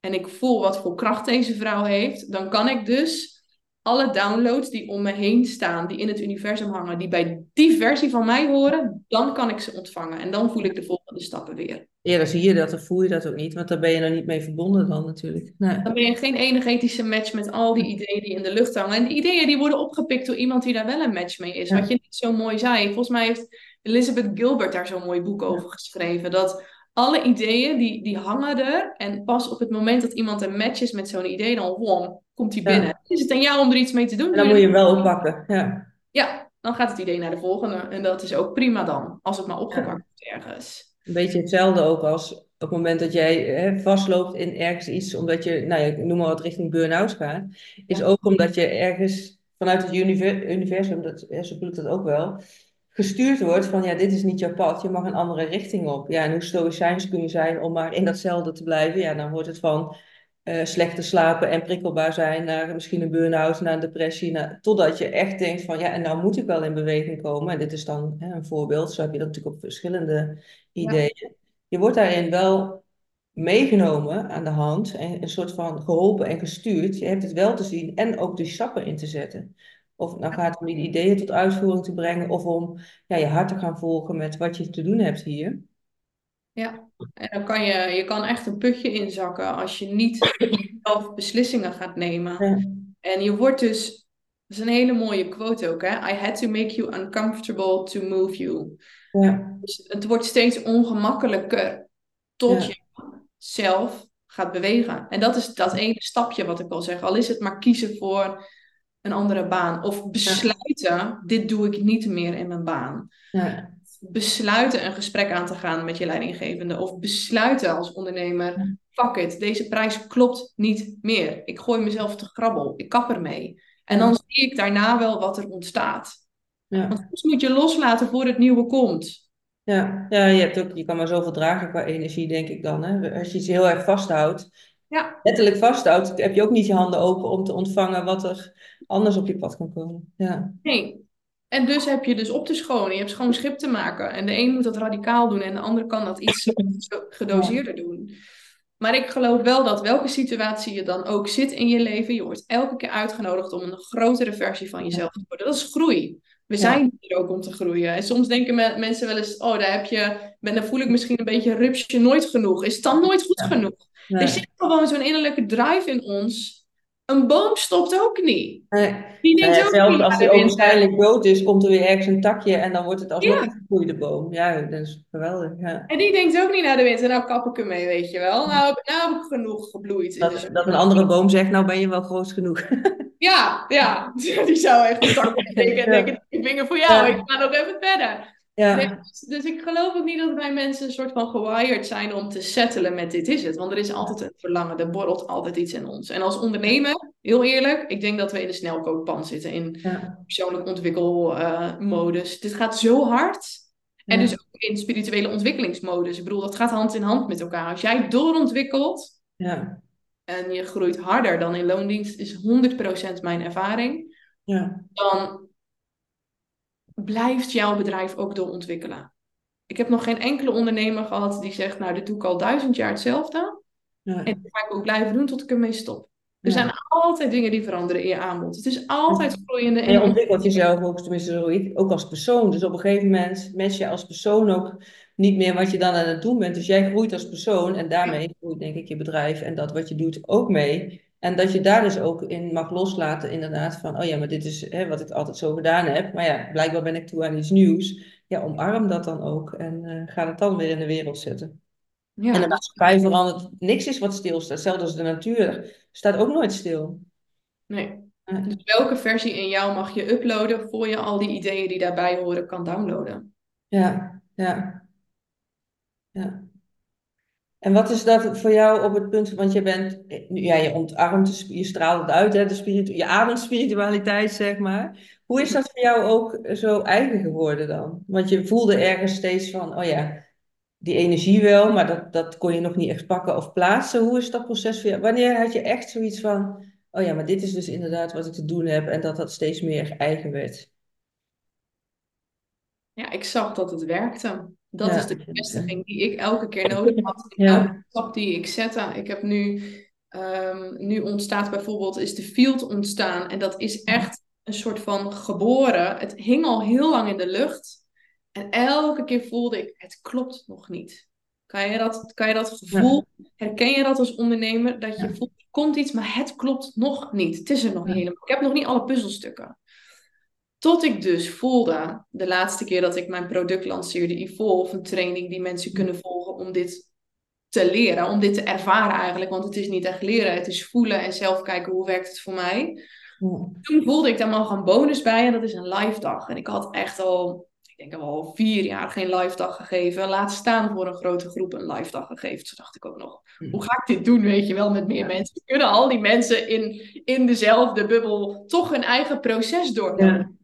en ik voel wat voor kracht deze vrouw heeft, dan kan ik dus alle downloads die om me heen staan, die in het universum hangen, die bij die versie van mij horen, dan kan ik ze ontvangen. En dan voel ik de volgende stappen weer. Eerder zie je dat, dan voel je dat ook niet, want daar ben je er niet mee verbonden dan natuurlijk. Nee. Dan ben je geen energetische match met al die ideeën die in de lucht hangen. En die ideeën die worden opgepikt door iemand die daar wel een match mee is. Ja. Wat je niet zo mooi zei. Volgens mij heeft Elizabeth Gilbert daar zo'n mooi boek over geschreven. Dat alle ideeën die, die hangen er. En pas op het moment dat iemand een match is met zo'n idee, dan wom, komt die Ja. binnen. Is het aan jou om er iets mee te doen? En dan moet je hem wel oppakken. Ja. Ja, dan gaat het idee naar de volgende. En dat is ook prima dan. Als het maar opgepakt wordt ergens. Een beetje hetzelfde ook als op het moment dat jij hè, vastloopt in ergens iets, omdat je, nou ja, noem maar wat richting burn-out gaat, is Ja. ook omdat je ergens vanuit het univer- universum, dat, hè, zo voel ik dat ook wel, gestuurd wordt van ja, dit is niet jouw pad, je mag een andere richting op. Ja, en hoe stoïcijns kun je zijn om maar in datzelfde te blijven? Ja, dan wordt het van eh slecht te slapen en prikkelbaar zijn naar misschien een burn-out, naar een depressie, naar, totdat je echt denkt van ja, en nou moet ik wel in beweging komen. En dit is dan hè, een voorbeeld, zo heb je dat natuurlijk op verschillende ideeën. Je wordt daarin wel meegenomen aan de hand en een soort van geholpen en gestuurd. Je hebt het wel te zien en ook die stappen in te zetten. Of het nou gaat om die ideeën tot uitvoering te brengen of om ja, je hart te gaan volgen met wat je te doen hebt hier. Ja, en dan kan je, je kan echt een putje inzakken als je niet zelf beslissingen gaat nemen. Ja. En je wordt dus, dat is een hele mooie quote ook, hè? I had to make you uncomfortable to move you. Ja, Dus het wordt steeds ongemakkelijker tot Ja. je zelf gaat bewegen. En dat is dat ene stapje wat ik al zeg. Al is het maar kiezen voor een andere baan. Of besluiten, dit doe ik niet meer in mijn baan. ja, Besluiten een gesprek aan te gaan met je leidinggevende. Of besluiten als ondernemer, fuck it, deze prijs klopt niet meer. Ik gooi mezelf te grabbel, ik kap ermee. En dan zie ik daarna wel wat er ontstaat. ja. Want soms moet je loslaten voor het nieuwe komt. Ja, ja je, hebt ook, je kan maar zoveel dragen qua energie, denk ik dan. Hè? Als je iets heel erg vasthoudt, Ja. letterlijk vasthoudt, heb je ook niet je handen open om te ontvangen wat er anders op je pad kan komen. Ja, Nee. En dus heb je dus op te schonen. Je hebt schoon schip te maken. En de een moet dat radicaal doen en de ander kan dat iets gedoseerder doen. Maar ik geloof wel dat welke situatie je dan ook zit in je leven, je wordt elke keer uitgenodigd om een grotere versie van jezelf te worden. Dat is groei. We Ja. zijn hier ook om te groeien. En soms denken me- mensen wel eens, oh, daar heb je, ben- dan voel ik misschien een beetje rupsje nooit genoeg. Is het dan nooit goed Ja. genoeg? nee. Er zit gewoon zo'n innerlijke drive in ons. Een boom stopt ook niet. Nee. Die Nou ja, ook zelfs niet als wind. ogenschijnlijk dood is, komt er weer ergens een takje en dan wordt het alsnog Ja. een gegroeide boom. Ja, dat is geweldig. Ja. En die denkt ook niet naar de wind. En nou kap ik ermee, weet je wel. Nou, heb- nou heb ik genoeg gebloeid. Dat, dat een andere boom zegt, nou ben je wel groot genoeg. Ja, ja. Die zou echt een tak opsteken en denken, ik ben er voor jou, ik ga nog even verder. Ja, Nee, dus, dus ik geloof ook niet dat wij mensen een soort van gewired zijn om te settelen met dit is het. Want er is altijd een verlangen, er borrelt altijd iets in ons. En als ondernemer, heel eerlijk, ik denk dat we in een snelkookpan zitten in ja, persoonlijk ontwikkelmodus. dit gaat zo hard. En Ja. dus ook in spirituele ontwikkelingsmodus. Ik bedoel, dat gaat hand in hand met elkaar. Als jij doorontwikkelt, ja, en je groeit harder dan in loondienst, is 100% mijn ervaring, ja, dan blijft jouw bedrijf ook doorontwikkelen. Ik heb nog geen enkele ondernemer gehad die zegt, nou, dit doe ik al duizend jaar hetzelfde. ja. En dat ga ik ook blijven doen tot ik ermee stop. Er Ja. zijn altijd dingen die veranderen in je aanbod. Het is altijd groeiende En je ontwikkelt jezelf ook, tenminste ook als persoon. Dus op een gegeven moment match je als persoon ook niet meer wat je dan aan het doen bent. Dus jij groeit als persoon en daarmee groeit denk ik je bedrijf en dat wat je doet ook mee. En dat je daar dus ook in mag loslaten, inderdaad, van, oh ja, maar dit is hè, wat ik altijd zo gedaan heb. Maar ja, blijkbaar ben ik toe aan iets nieuws. Ja, omarm dat dan ook en uh, ga het dan weer in de wereld zetten. Ja. En de maatschappij verandert, niks is wat stilstaat. Hetzelfde als de natuur, staat ook nooit stil. Nee. Dus welke versie in jou mag je uploaden voor je al die ideeën die daarbij horen kan downloaden? Ja, ja. Ja. En wat is dat voor jou op het punt, want je bent, ja, je ontarmt, je straalt het uit, hè, de spiritu je ademt spiritualiteit, zeg maar. Hoe is dat voor jou ook zo eigen geworden dan? Want je voelde ergens steeds van, oh ja, die energie wel, maar dat, dat kon je nog niet echt pakken of plaatsen. Hoe is dat proces voor jou? Wanneer had je echt zoiets van, oh ja, maar dit is dus inderdaad wat ik te doen heb en dat dat steeds meer eigen werd? Ja, ik zag dat het werkte. Dat is de bevestiging die ik elke keer nodig had. In elke stap die ik zette. Ik heb nu, um, nu ontstaat bijvoorbeeld, is de field ontstaan. En dat is echt een soort van geboren. Het hing al heel lang in de lucht. En elke keer voelde ik, het klopt nog niet. Kan je dat, kan je dat gevoel, herken je dat als ondernemer? Dat je voelt, er komt iets, maar het klopt nog niet. Het is er nog niet helemaal. Ik heb nog niet alle puzzelstukken. Tot ik dus voelde, de laatste keer dat ik mijn product lanceerde, Evolve, een training die mensen kunnen volgen om dit te leren, om dit te ervaren eigenlijk. Want het is niet echt leren, het is voelen en zelf kijken hoe werkt het voor mij. Toen voelde ik daar nog een bonus bij en dat is een live dag. En ik had echt al, ik denk al vier jaar geen live dag gegeven. Laat staan voor een grote groep een live dag gegeven. Toen dacht ik ook nog, hoe ga ik dit doen, weet je wel, met meer mensen? Kunnen al die mensen in, in dezelfde bubbel toch hun eigen proces doorlopen?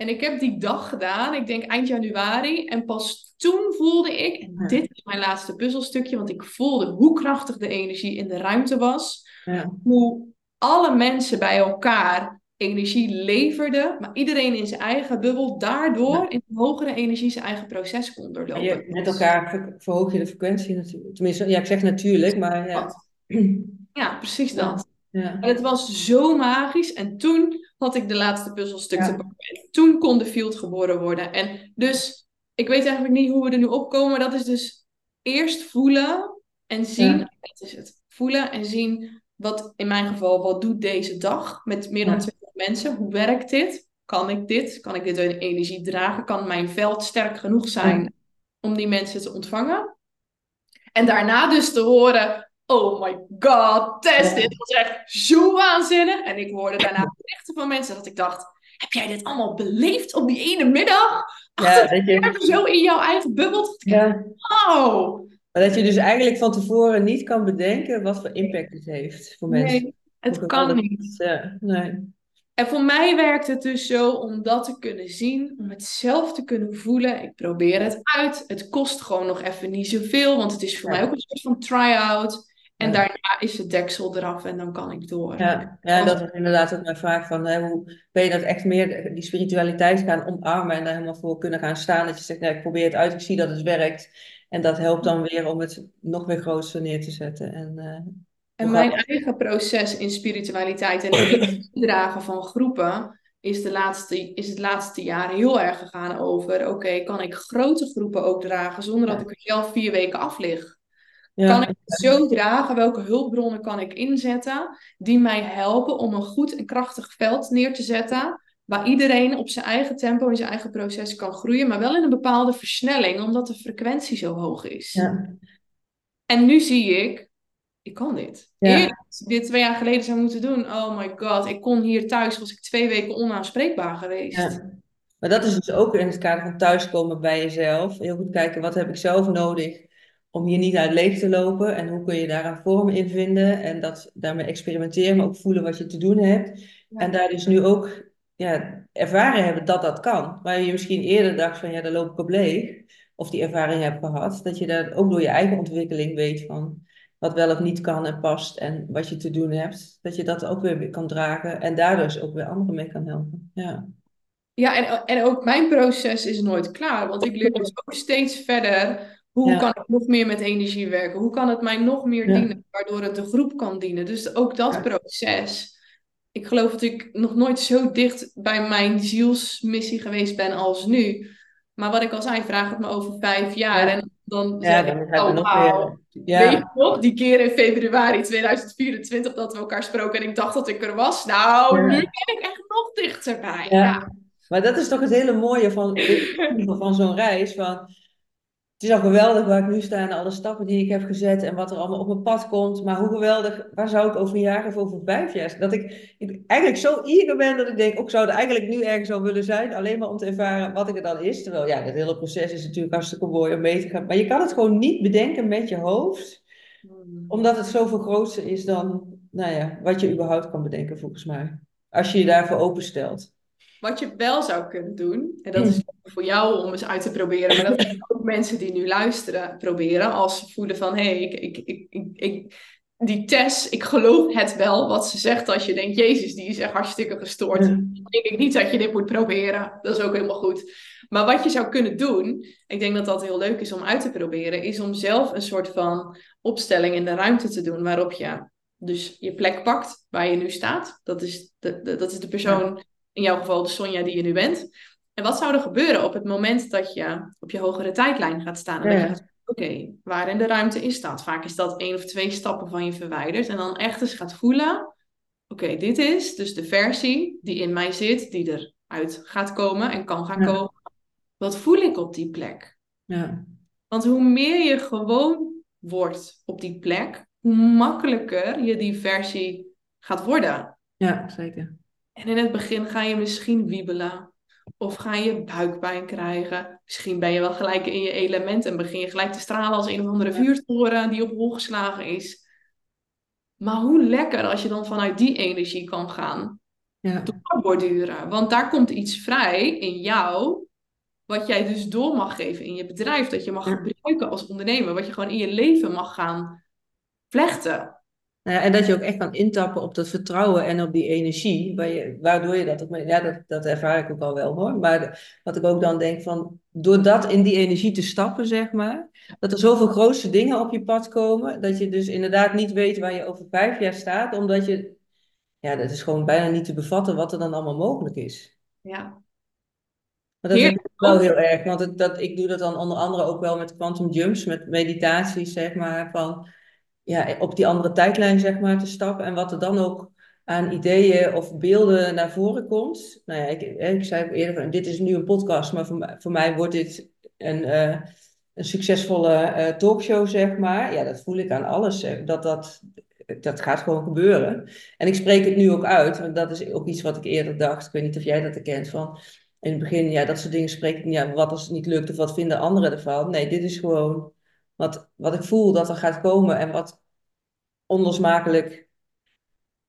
En ik heb die dag gedaan, ik denk eind januari. En pas toen voelde ik, en dit is mijn laatste puzzelstukje, want ik voelde hoe krachtig de energie in de ruimte was. Ja. Hoe alle mensen bij elkaar energie leverden, maar iedereen in zijn eigen bubbel daardoor in een hogere energie zijn eigen proces kon doorlopen. Je, met elkaar verhoog je de frequentie natuurlijk. Tenminste, ja, ik zeg natuurlijk, maar ja. Ja, precies dat. Ja. En het was zo magisch. En toen had ik de laatste puzzelstuk te pakken. En toen kon de field geboren worden. En dus, ik weet eigenlijk niet hoe we er nu op komen. Maar dat is dus eerst voelen en zien. Ja. Dat is het. Voelen en zien wat in mijn geval, wat doet deze dag met meer dan 20 mensen? Hoe werkt dit? Kan ik dit? Kan ik dit in energie dragen? Kan mijn veld sterk genoeg zijn om die mensen te ontvangen? En daarna dus te horen, oh my god, Tess, dit was echt zo waanzinnig. En ik hoorde daarna berichten van mensen dat ik dacht, heb jij dit allemaal beleefd op die ene middag? Ja, dat je... zo in jouw eigen bubbel. Ja. Oh. Maar dat je dus eigenlijk van tevoren niet kan bedenken wat voor impact het heeft voor mensen. Nee, het kan niet. Ja, nee. En voor mij werkt het dus zo om dat te kunnen zien, om het zelf te kunnen voelen. Ik probeer het uit. Het kost gewoon nog even niet zoveel, want het is voor mij ook een soort van try-out. En daarna is het deksel eraf en dan kan ik door. Ja, ja dat is inderdaad ook mijn vraag van hè, hoe ben je dat echt meer die spiritualiteit gaan omarmen en daar helemaal voor kunnen gaan staan. Dat je zegt, nou, ik probeer het uit, ik zie dat het werkt. En dat helpt dan weer om het nog weer groter neer te zetten. En, uh, en mijn eigen proces in spiritualiteit en het dragen van groepen is, de laatste, is het laatste jaar heel erg gegaan over, oké, kan ik grote groepen ook dragen zonder dat ik er zelf vier weken af lig? Kan ik het zo dragen? Welke hulpbronnen kan ik inzetten die mij helpen om een goed en krachtig veld neer te zetten? Waar iedereen op zijn eigen tempo in zijn eigen proces kan groeien, maar wel in een bepaalde versnelling, omdat de frequentie zo hoog is. Ja. En nu zie ik, ik kan dit. Ja. Eerder, dit twee jaar geleden zou moeten doen, oh my god, ik kon hier thuis, was ik twee weken onaanspreekbaar geweest. Ja. Maar dat is dus ook in het kader van thuiskomen bij jezelf. Heel goed kijken, wat heb ik zelf nodig? Om hier niet uit leeg te lopen. En hoe kun je daar een vorm in vinden. En dat, daarmee experimenteren, maar ook voelen wat je te doen hebt. En daar dus nu ook ja, ervaren hebben dat dat kan. Waar je misschien eerder dacht van ja, daar loop ik op leeg. Of die ervaring hebt gehad. Dat je daar ook door je eigen ontwikkeling weet van wat wel of niet kan en past. En wat je te doen hebt. Dat je dat ook weer kan dragen. En daardoor dus ook weer anderen mee kan helpen. Ja. Ja, en, en ook mijn proces is nooit klaar. Want ik leer dus ook steeds verder hoe kan ik nog meer met energie werken? Hoe kan het mij nog meer dienen, waardoor het de groep kan dienen? Dus ook dat proces. Ik geloof dat ik nog nooit zo dicht bij mijn zielsmissie geweest ben als nu. Maar wat ik al zei, vraag het me over vijf jaar. En dan ja, dan ik, oh, nog weer Weet Ja, je nog, die keer in februari 2024 dat we elkaar spraken en ik dacht dat ik er was. Nou, nu ja, ben ik echt nog dichterbij. ja. Ja. Maar dat is toch het hele mooie van, van zo'n reis. Van, het is al geweldig waar ik nu sta en alle stappen die ik heb gezet en wat er allemaal op mijn pad komt. Maar hoe geweldig, waar zou ik over een jaar of over vijf jaar Dat ik, ik eigenlijk zo eager ben dat ik denk, ook zou er eigenlijk nu ergens al willen zijn. Alleen maar om te ervaren wat ik er dan is. Terwijl ja, het hele proces is natuurlijk hartstikke mooi om mee te gaan. Maar je kan het gewoon niet bedenken met je hoofd. Omdat het zoveel groter is dan, nou ja, wat je überhaupt kan bedenken volgens mij. Als je je daarvoor openstelt. Wat je wel zou kunnen doen, en dat is voor jou om eens uit te proberen, maar dat kunnen ook mensen die nu luisteren proberen, als ze voelen van hé, hey, ik, ik, ik, ik, die Tess, ik geloof het wel wat ze zegt als je denkt, Jezus, die is echt hartstikke gestoord. Ja. Dan denk ik niet dat je dit moet proberen, dat is ook helemaal goed. Maar wat je zou kunnen doen, ik denk dat dat heel leuk is om uit te proberen, is om zelf een soort van opstelling in de ruimte te doen waarop je dus je plek pakt waar je nu staat. Dat is de, de- dat is de persoon, in jouw geval de Sonja die je nu bent. En wat zou er gebeuren op het moment dat je op je hogere tijdlijn gaat staan? En dat je Ja. oké, waar in de ruimte is dat? Vaak is dat één of twee stappen van je verwijderd. En dan echt eens gaat voelen, oké, dit is dus de versie die in mij zit, die eruit gaat komen en kan gaan Ja. komen. Wat voel ik op die plek? Ja, Want hoe meer je gewoon wordt op die plek, hoe makkelijker je die versie gaat worden. ja zeker. En in het begin ga je misschien wiebelen. Of ga je buikpijn krijgen. Misschien ben je wel gelijk in je element en begin je gelijk te stralen als een of andere vuurtoren die op hol geslagen is. Maar hoe lekker als je dan vanuit die energie kan gaan Ja, doorborduren. Want daar komt iets vrij in jou, wat jij dus door mag geven in je bedrijf. Dat je mag gebruiken als ondernemer. Wat je gewoon in je leven mag gaan vlechten. Nou ja, en dat je ook echt kan intappen op dat vertrouwen en op die energie, waar je, waardoor je dat ook, ja, dat, dat ervaar ik ook al wel hoor. Maar wat ik ook dan denk van, door dat in die energie te stappen, zeg maar, dat er zoveel grootste dingen op je pad komen, dat je dus inderdaad niet weet waar je over vijf jaar staat, omdat je, ja, dat is gewoon bijna niet te bevatten wat er dan allemaal mogelijk is. Ja, Maar dat is wel heel erg, want het, dat, ik doe dat dan onder andere ook wel met quantum jumps, met meditaties, zeg maar, van ja, op die andere tijdlijn, zeg maar, te stappen. En wat er dan ook aan ideeën of beelden naar voren komt. Nou ja, ik, ik zei eerder, van, dit is nu een podcast, maar voor, mij- voor mij wordt dit een, eh, een succesvolle eh, talkshow, zeg maar. Ja, dat voel ik aan alles, dat dat... Dat gaat gewoon gebeuren. En ik spreek het nu ook uit, want dat is ook iets wat ik eerder dacht. Ik weet niet of jij dat herkent van in het begin, ja, dat soort dingen spreek ik aan. Wat als het niet lukt of wat vinden anderen ervan? Nee, dit is gewoon wat, wat ik voel dat er gaat komen en wat onlosmakelijk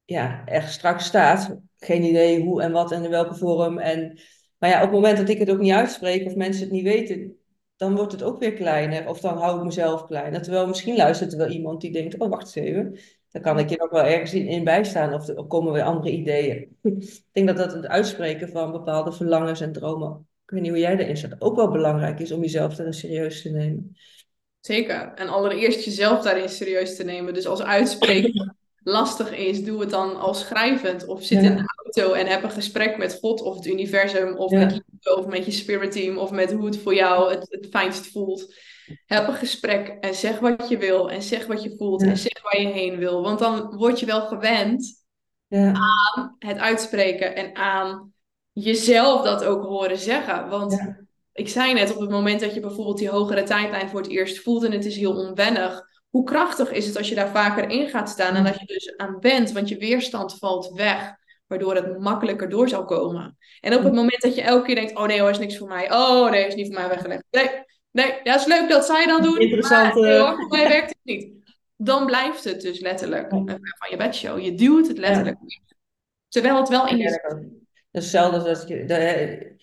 ja, er straks staat. Geen idee hoe en wat en in welke vorm. En, maar ja, op het moment dat ik het ook niet uitspreek of mensen het niet weten, dan wordt het ook weer kleiner. Of dan hou ik mezelf kleiner. Terwijl misschien luistert er wel iemand die denkt, oh wacht even. Dan kan ik je nog wel ergens in, in bijstaan of er komen weer andere ideeën. ik denk dat dat het uitspreken van bepaalde verlangens en dromen, ik weet niet hoe jij erin staat, ook wel belangrijk is om jezelf daarin serieus te nemen. Zeker. En allereerst jezelf daarin serieus te nemen. Dus als uitspreken lastig is, doe het dan al schrijvend. Of zit Ja. in de auto en heb een gesprek met God of het universum. Of Ja. met of met je spirit team. Of met hoe het voor jou het, het fijnst voelt. Heb een gesprek en zeg wat je wil. En zeg wat je voelt. Ja. En zeg waar je heen wil. Want dan word je wel gewend aan het uitspreken. En aan jezelf dat ook horen zeggen. Want Ja. Ik zei net, op het moment dat je bijvoorbeeld die hogere tijdlijn voor het eerst voelt en het is heel onwennig, hoe krachtig is het als je daar vaker in gaat staan en dat je dus aan bent, want je weerstand valt weg, waardoor het makkelijker door zou komen. En op het moment dat je elke keer denkt, oh nee hoor, is niks voor mij, oh nee, is niet voor mij weggelegd, nee, nee, ja, is leuk dat zij dat doen, Interessant, maar nee, eh. hoor, voor mij werkt het niet. Dan blijft het dus letterlijk Ja. ver van je bedshow. Je duwt het letterlijk. Terwijl het wel in je dat is hetzelfde als dat, je,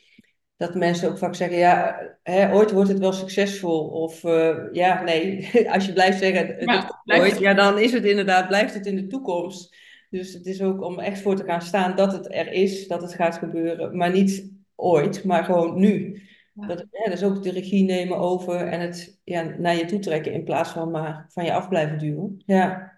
dat, mensen ook vaak zeggen, ja, hè, ooit wordt het wel succesvol. Of eh, ja, nee, als je blijft zeggen, het Ja, blijft ooit, het. ja, dan is het inderdaad, blijft het in de toekomst. Dus het is ook om echt voor te gaan staan dat het er is, dat het gaat gebeuren. Maar niet ooit, maar gewoon nu. Ja. Dat, ja, dus ook de regie nemen over en het ja, naar je toe trekken in plaats van maar van je af blijven duwen. Ja.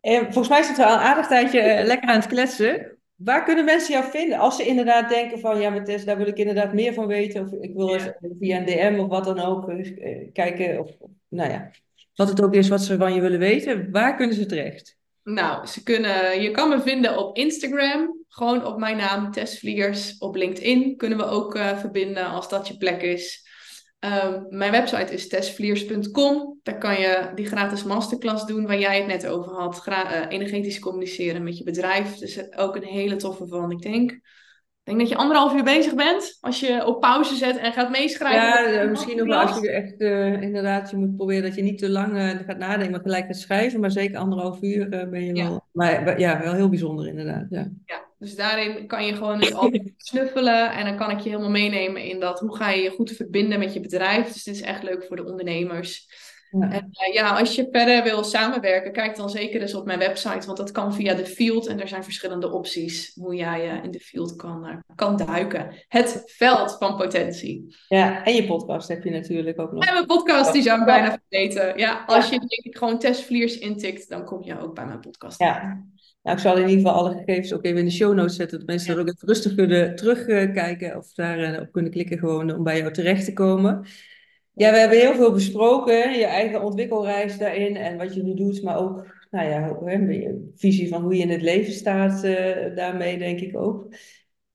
En volgens mij zitten we al een aardig tijdje eh, lekker aan het kletsen. Waar kunnen mensen jou vinden? Als ze inderdaad denken van, ja, maar Tess, daar wil ik inderdaad meer van weten. Of ik wil Ja. via een DM of wat dan ook eh, kijken. Of, nou ja. wat het ook is wat ze van je willen weten, waar kunnen ze terecht? Nou, ze kunnen, je kan me vinden op Instagram, gewoon op mijn naam, Tess Vliers. Op LinkedIn kunnen we ook uh, verbinden als dat je plek is. Um, mijn website is tessvliers.com. Daar kan je die gratis masterclass doen waar jij het net over had. Gra uh, energetisch communiceren met je bedrijf. Dus ook een hele toffe van, ik denk denk dat je anderhalf uur bezig bent. Als je op pauze zet en gaat meeschrijven. Ja, eh, misschien nog wel als je echt uh, inderdaad, je moet proberen dat je niet te lang uh, gaat nadenken, maar gelijk gaat schrijven. Maar zeker anderhalf uur ben je wel. Maar ja, wel heel bijzonder inderdaad. Ja. ja, dus daarin kan je gewoon dus altijd snuffelen. En dan kan ik je helemaal meenemen in dat hoe ga je je goed verbinden met je bedrijf. Dus dit is echt leuk voor de ondernemers. Ja. En uh, ja, als je verder wil samenwerken, kijk dan zeker eens op mijn website, want dat kan via de field en er zijn verschillende opties hoe jij uh, in de field kan, uh, kan duiken. Het veld van potentie. Ja, en je podcast heb je natuurlijk ook nog. En mijn podcast, die zou ik bijna vergeten. Ja, als je denk ik gewoon testvliers intikt, dan kom je ook bij mijn podcast. Ja. Nou, ik zal in ieder geval alle gegevens ook even in de show notes zetten, dat mensen er ook even rustig kunnen terugkijken of daarop kunnen klikken gewoon om bij jou terecht te komen. Ja, we hebben heel veel besproken. Je eigen ontwikkelreis daarin en wat je nu doet, maar ook nou ja, een visie van hoe je in het leven staat uh, daarmee, denk ik ook.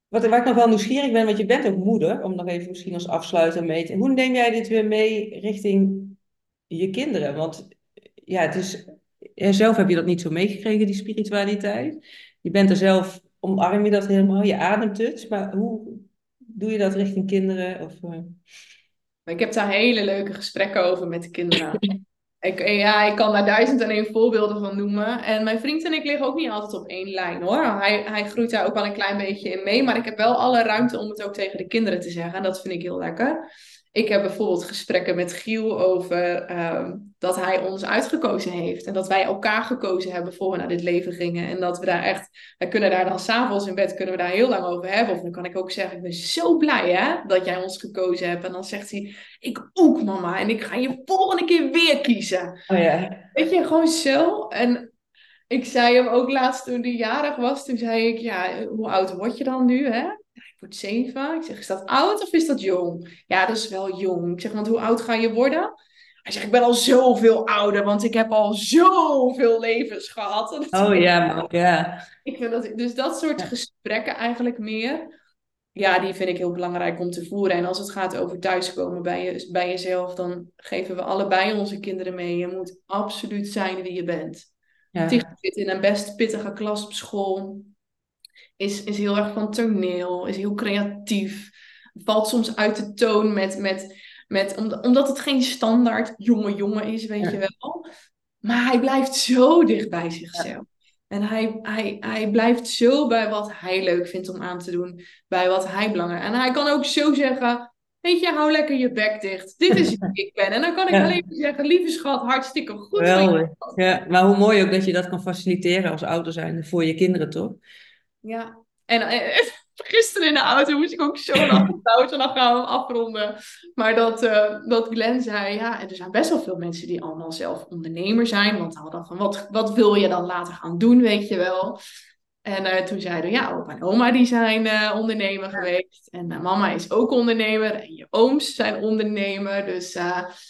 Wat, waar ik nog wel nieuwsgierig ben, want je bent ook moeder, om nog even misschien als afsluiter mee te... Hoe neem jij dit weer mee richting je kinderen? Want ja, het is... Zelf heb je dat niet zo meegekregen, die spiritualiteit. Je bent er zelf, omarm je dat helemaal, je ademt het. Maar hoe doe je dat richting kinderen? Of. Maar ik heb daar hele leuke gesprekken over met de kinderen. ik, ja, ik kan daar duizend en één voorbeelden van noemen. En mijn vriend en ik liggen ook niet altijd op één lijn hoor. Hij, hij groeit daar ook wel een klein beetje in mee. Maar ik heb wel alle ruimte om het ook tegen de kinderen te zeggen. En dat vind ik heel lekker. Ik heb bijvoorbeeld gesprekken met Giel over uh, dat hij ons uitgekozen heeft. En dat wij elkaar gekozen hebben voor we naar dit leven gingen. En dat we daar echt, wij kunnen daar dan s'avonds in bed, kunnen we daar heel lang over hebben. Of dan kan ik ook zeggen, ik ben zo blij hè, dat jij ons gekozen hebt. En dan zegt hij, ik ook mama. En ik ga je volgende keer weer kiezen. Oh ja. Weet je, gewoon zo. En ik zei hem ook laatst toen hij jarig was. Toen zei ik, ja, hoe oud word je dan nu hè? Ik word zeven. Ik zeg, is dat oud of is dat jong? Ja, dat is wel jong. Ik zeg, want hoe oud ga je worden? Hij zegt, ik ben al zoveel ouder, want ik heb al zoveel levens gehad. Oh ja, ja. Ik vind dat, dus dat soort gesprekken eigenlijk meer, ja, die vind ik heel belangrijk om te voeren. En als het gaat over thuiskomen bij, je, bij jezelf, dan geven we allebei onze kinderen mee. Je moet absoluut zijn wie je bent. Ja. zit in een best pittige klas op school is, is heel erg van toneel, is heel creatief. Valt soms uit de toon met, met, met omdat het geen standaard jonge jongen is, weet je wel. Maar hij blijft zo dicht bij zichzelf. En hij, hij, hij blijft zo bij wat hij leuk vindt om aan te doen. Bij wat hij belangrijk En hij kan ook zo zeggen: Weet je, hou lekker je bek dicht. Dit is wie ik ben. En dan kan ik alleen zeggen: Lieve schat, hartstikke goed. Wel, ja, maar hoe mooi ook dat je dat kan faciliteren als ouder zijn voor je kinderen, toch? Ja, en eh, gisteren in de auto moest ik ook zo het en dan gaan we hem afronden. Maar dat, uh, dat Glenn zei, ja, er zijn best wel veel mensen die allemaal zelf ondernemer zijn. Want hadden van, wat, wat wil je dan later gaan doen, weet je wel. En uh, toen zeiden ja, opa en oma die zijn uh, ondernemer geweest. En mama is ook ondernemer. En je ooms zijn ondernemer. Dus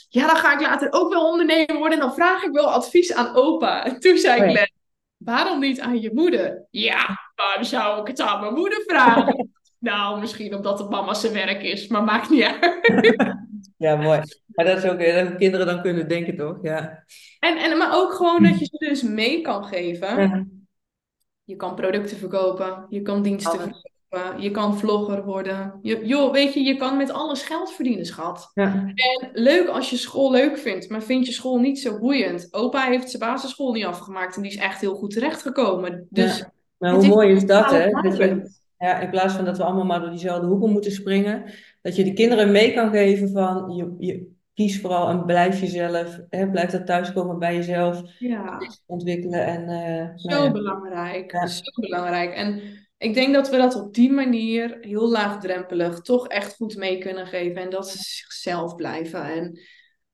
ja, dan ga ik later ook wel ondernemer worden. En dan vraag ik wel advies aan opa. En toen zei Glenn, waarom niet aan je moeder? Ja, waarom zou ik het aan mijn moeder vragen? nou, misschien omdat het mama zijn werk is, maar maakt niet uit. ja, mooi. Maar dat is ook dat kinderen dan kunnen denken, toch? Ja. En, en, maar ook gewoon dat je ze dus mee kan geven. Je kan producten verkopen, je kan diensten verkopen je kan vlogger worden. Je, joh, weet je, je kan met alles geld verdienen, schat. Ja. En leuk als je school leuk vindt, maar vind je school niet zo boeiend. Opa heeft zijn basisschool niet afgemaakt en die is echt heel goed terechtgekomen. Dus ja. Maar hoe mooi is dat, hè? Dat je, ja, in plaats van dat we allemaal maar door diezelfde hoeken moeten springen, dat je de kinderen mee kan geven van je, je kies vooral en blijf jezelf, hè, blijf dat thuiskomen bij jezelf, ja. ontwikkelen. En, uh, zo nou ja. belangrijk, zo belangrijk. En ik denk dat we dat op die manier heel laagdrempelig toch echt goed mee kunnen geven. En dat ze zichzelf blijven. En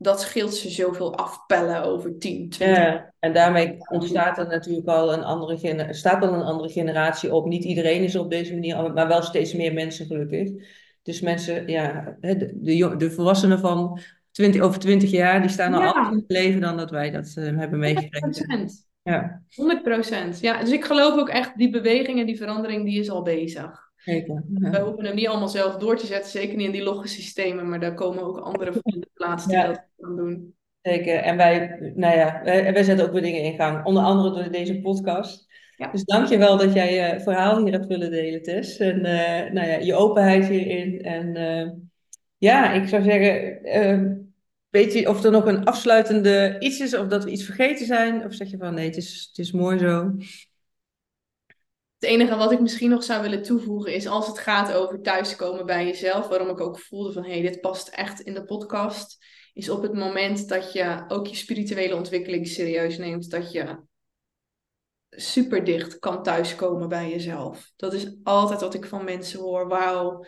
dat scheelt ze zoveel afpellen over 10, 20 Ja, en daarmee ontstaat er natuurlijk al een andere, staat al een andere generatie op. Niet iedereen is er op deze manier, maar wel steeds meer mensen gelukkig. Dus mensen, ja, de, de, de volwassenen van 20, over twintig jaar, die staan al Ja. anders in het leven dan dat wij dat eh, hebben meegekregen. 100%. Ja, 100%. Ja, dus ik geloof ook echt, die beweging en die verandering, die is al bezig. Zeker. We hoeven hem niet allemaal zelf door te zetten, zeker niet in die logge systemen, maar daar komen ook andere in de plaats die Ja. dat gaan doen. Zeker. En wij, nou ja, wij, wij zetten ook weer dingen in gang. Onder andere door deze podcast. Ja. Dus dank je wel dat jij je verhaal hier hebt willen delen, Tess. En eh, nou ja, je openheid hierin. En eh, ja, ik zou zeggen, eh, weet je of er nog een afsluitende iets is, of dat we iets vergeten zijn? Of zeg je van nee, het is, het is mooi zo. Het enige wat ik misschien nog zou willen toevoegen is als het gaat over thuiskomen bij jezelf, waarom ik ook voelde van hé, hey, dit past echt in de podcast, is op het moment dat je ook je spirituele ontwikkeling serieus neemt, dat je super dicht kan thuiskomen bij jezelf. Dat is altijd wat ik van mensen hoor. Wauw,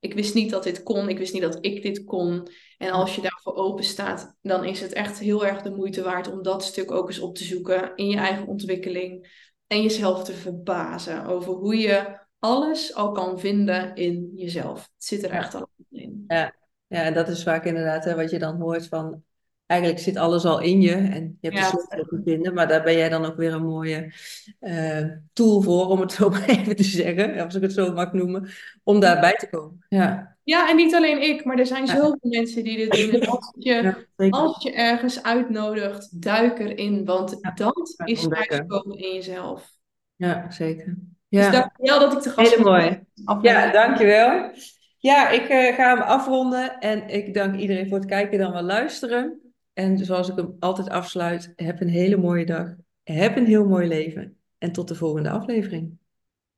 ik wist niet dat dit kon, ik wist niet dat ik dit kon. En als je daarvoor open staat, dan is het echt heel erg de moeite waard om dat stuk ook eens op te zoeken in je eigen ontwikkeling. En jezelf te verbazen over hoe je alles al kan vinden in jezelf. Het zit er echt al in. Ja, ja, en dat is vaak inderdaad hè, wat je dan hoort van, eigenlijk zit alles al in je en je hebt de Ja. sleutel te vinden, maar daar ben jij dan ook weer een mooie eh, tool voor, om het zo maar even te zeggen, als ik het zo mag noemen, om daarbij te komen. Ja, Ja, en niet alleen ik, maar er zijn Ja. zoveel mensen die dit doen. En als je, ja als je ergens uitnodigt, duik erin, want Ja. dat Ja, is thuiskomen in jezelf. Ja, zeker. Dus Ja, dankjewel dat ik te gast hele mooi. Ja, dankjewel. Ja, ik eh, ga hem afronden en ik dank iedereen voor het kijken dan wel luisteren. En zoals ik hem altijd afsluit, heb een hele mooie dag. Heb een heel mooi leven. En tot de volgende aflevering.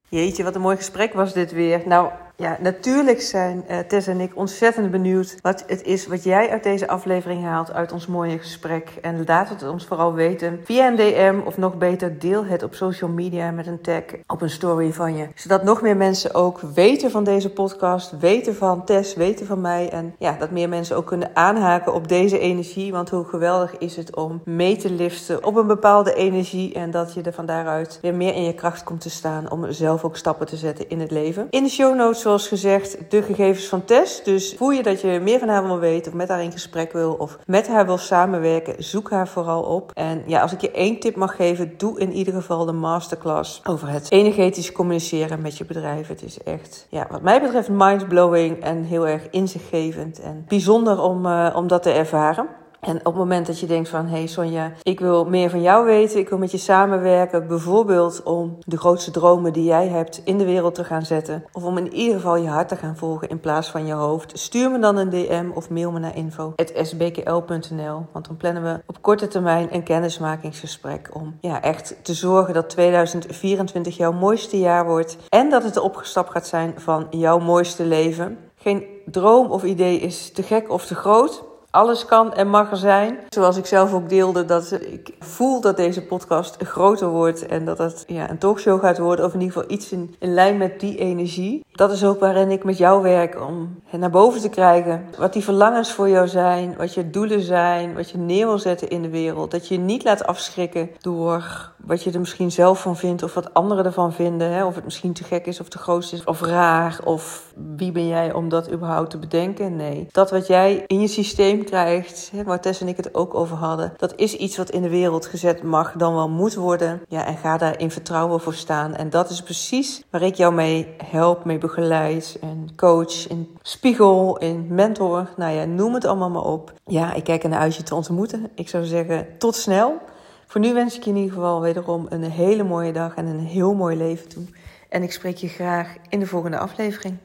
Jeetje, wat een mooi gesprek was dit weer. Nou ja, natuurlijk zijn eh, Tess en ik ontzettend benieuwd wat het is wat jij uit deze aflevering haalt, uit ons mooie gesprek. En laat het ons vooral weten via een DM of nog beter, deel het op social media met een tag op een story van je. Zodat nog meer mensen ook weten van deze podcast, weten van Tess, weten van mij. En ja, dat meer mensen ook kunnen aanhaken op deze energie. Want hoe geweldig is het om mee te liften op een bepaalde energie. En dat je er van daaruit weer meer in je kracht komt te staan om zelf ook stappen te zetten in het leven. In de show notes, zoals gezegd, de gegevens van Tess. Dus voel je dat je meer van haar wil weten of met haar in gesprek wil of met haar wil samenwerken, zoek haar vooral op. En ja, als ik je één tip mag geven, doe in ieder geval de masterclass over het energetisch communiceren met je bedrijf. Het is echt, ja, wat mij betreft mindblowing en heel erg inzichtgevend en bijzonder om, eh, om dat te ervaren. En op het moment dat je denkt van, hé hey Sonja, ik wil meer van jou weten, ik wil met je samenwerken, bijvoorbeeld om de grootste dromen die jij hebt in de wereld te gaan zetten, of om in ieder geval je hart te gaan volgen in plaats van je hoofd, stuur me dan een DM of mail me naar info.sbkl.nl, want dan plannen we op korte termijn een kennismakingsgesprek om ja, echt te zorgen dat 2024 jouw mooiste jaar wordt en dat het de opgestapt gaat zijn van jouw mooiste leven. Geen droom of idee is te gek of te groot. Alles kan en mag er zijn. Zoals ik zelf ook deelde, dat ik voel dat deze podcast groter wordt en dat het ja, een talkshow gaat worden, of in ieder geval iets in, lijn met die energie. Dat is ook waarin ik met jou werk om het naar boven te krijgen. Wat die verlangens voor jou zijn, wat je doelen zijn, wat je neer wil zetten in de wereld. Dat je je niet laat afschrikken door wat je er misschien zelf van vindt of wat anderen ervan vinden. Hè? Of het misschien te gek is of te groot is of raar. Of wie ben jij om dat überhaupt te bedenken? Nee. Dat wat jij in je systeem krijgt, waar Tess en ik het ook over hadden, dat is iets wat in de wereld gezet mag, dan wel moet worden. Ja, en ga daar in vertrouwen voor staan. En dat is precies waar ik jou mee help, mee begeleid en coach, in spiegel, in mentor. Nou ja, noem het allemaal maar op. Ja, ik kijk ernaar uit je te ontmoeten. Ik zou zeggen, tot snel. Voor nu wens ik je in ieder geval wederom een hele mooie dag en een heel mooi leven toe. En ik spreek je graag in de volgende aflevering.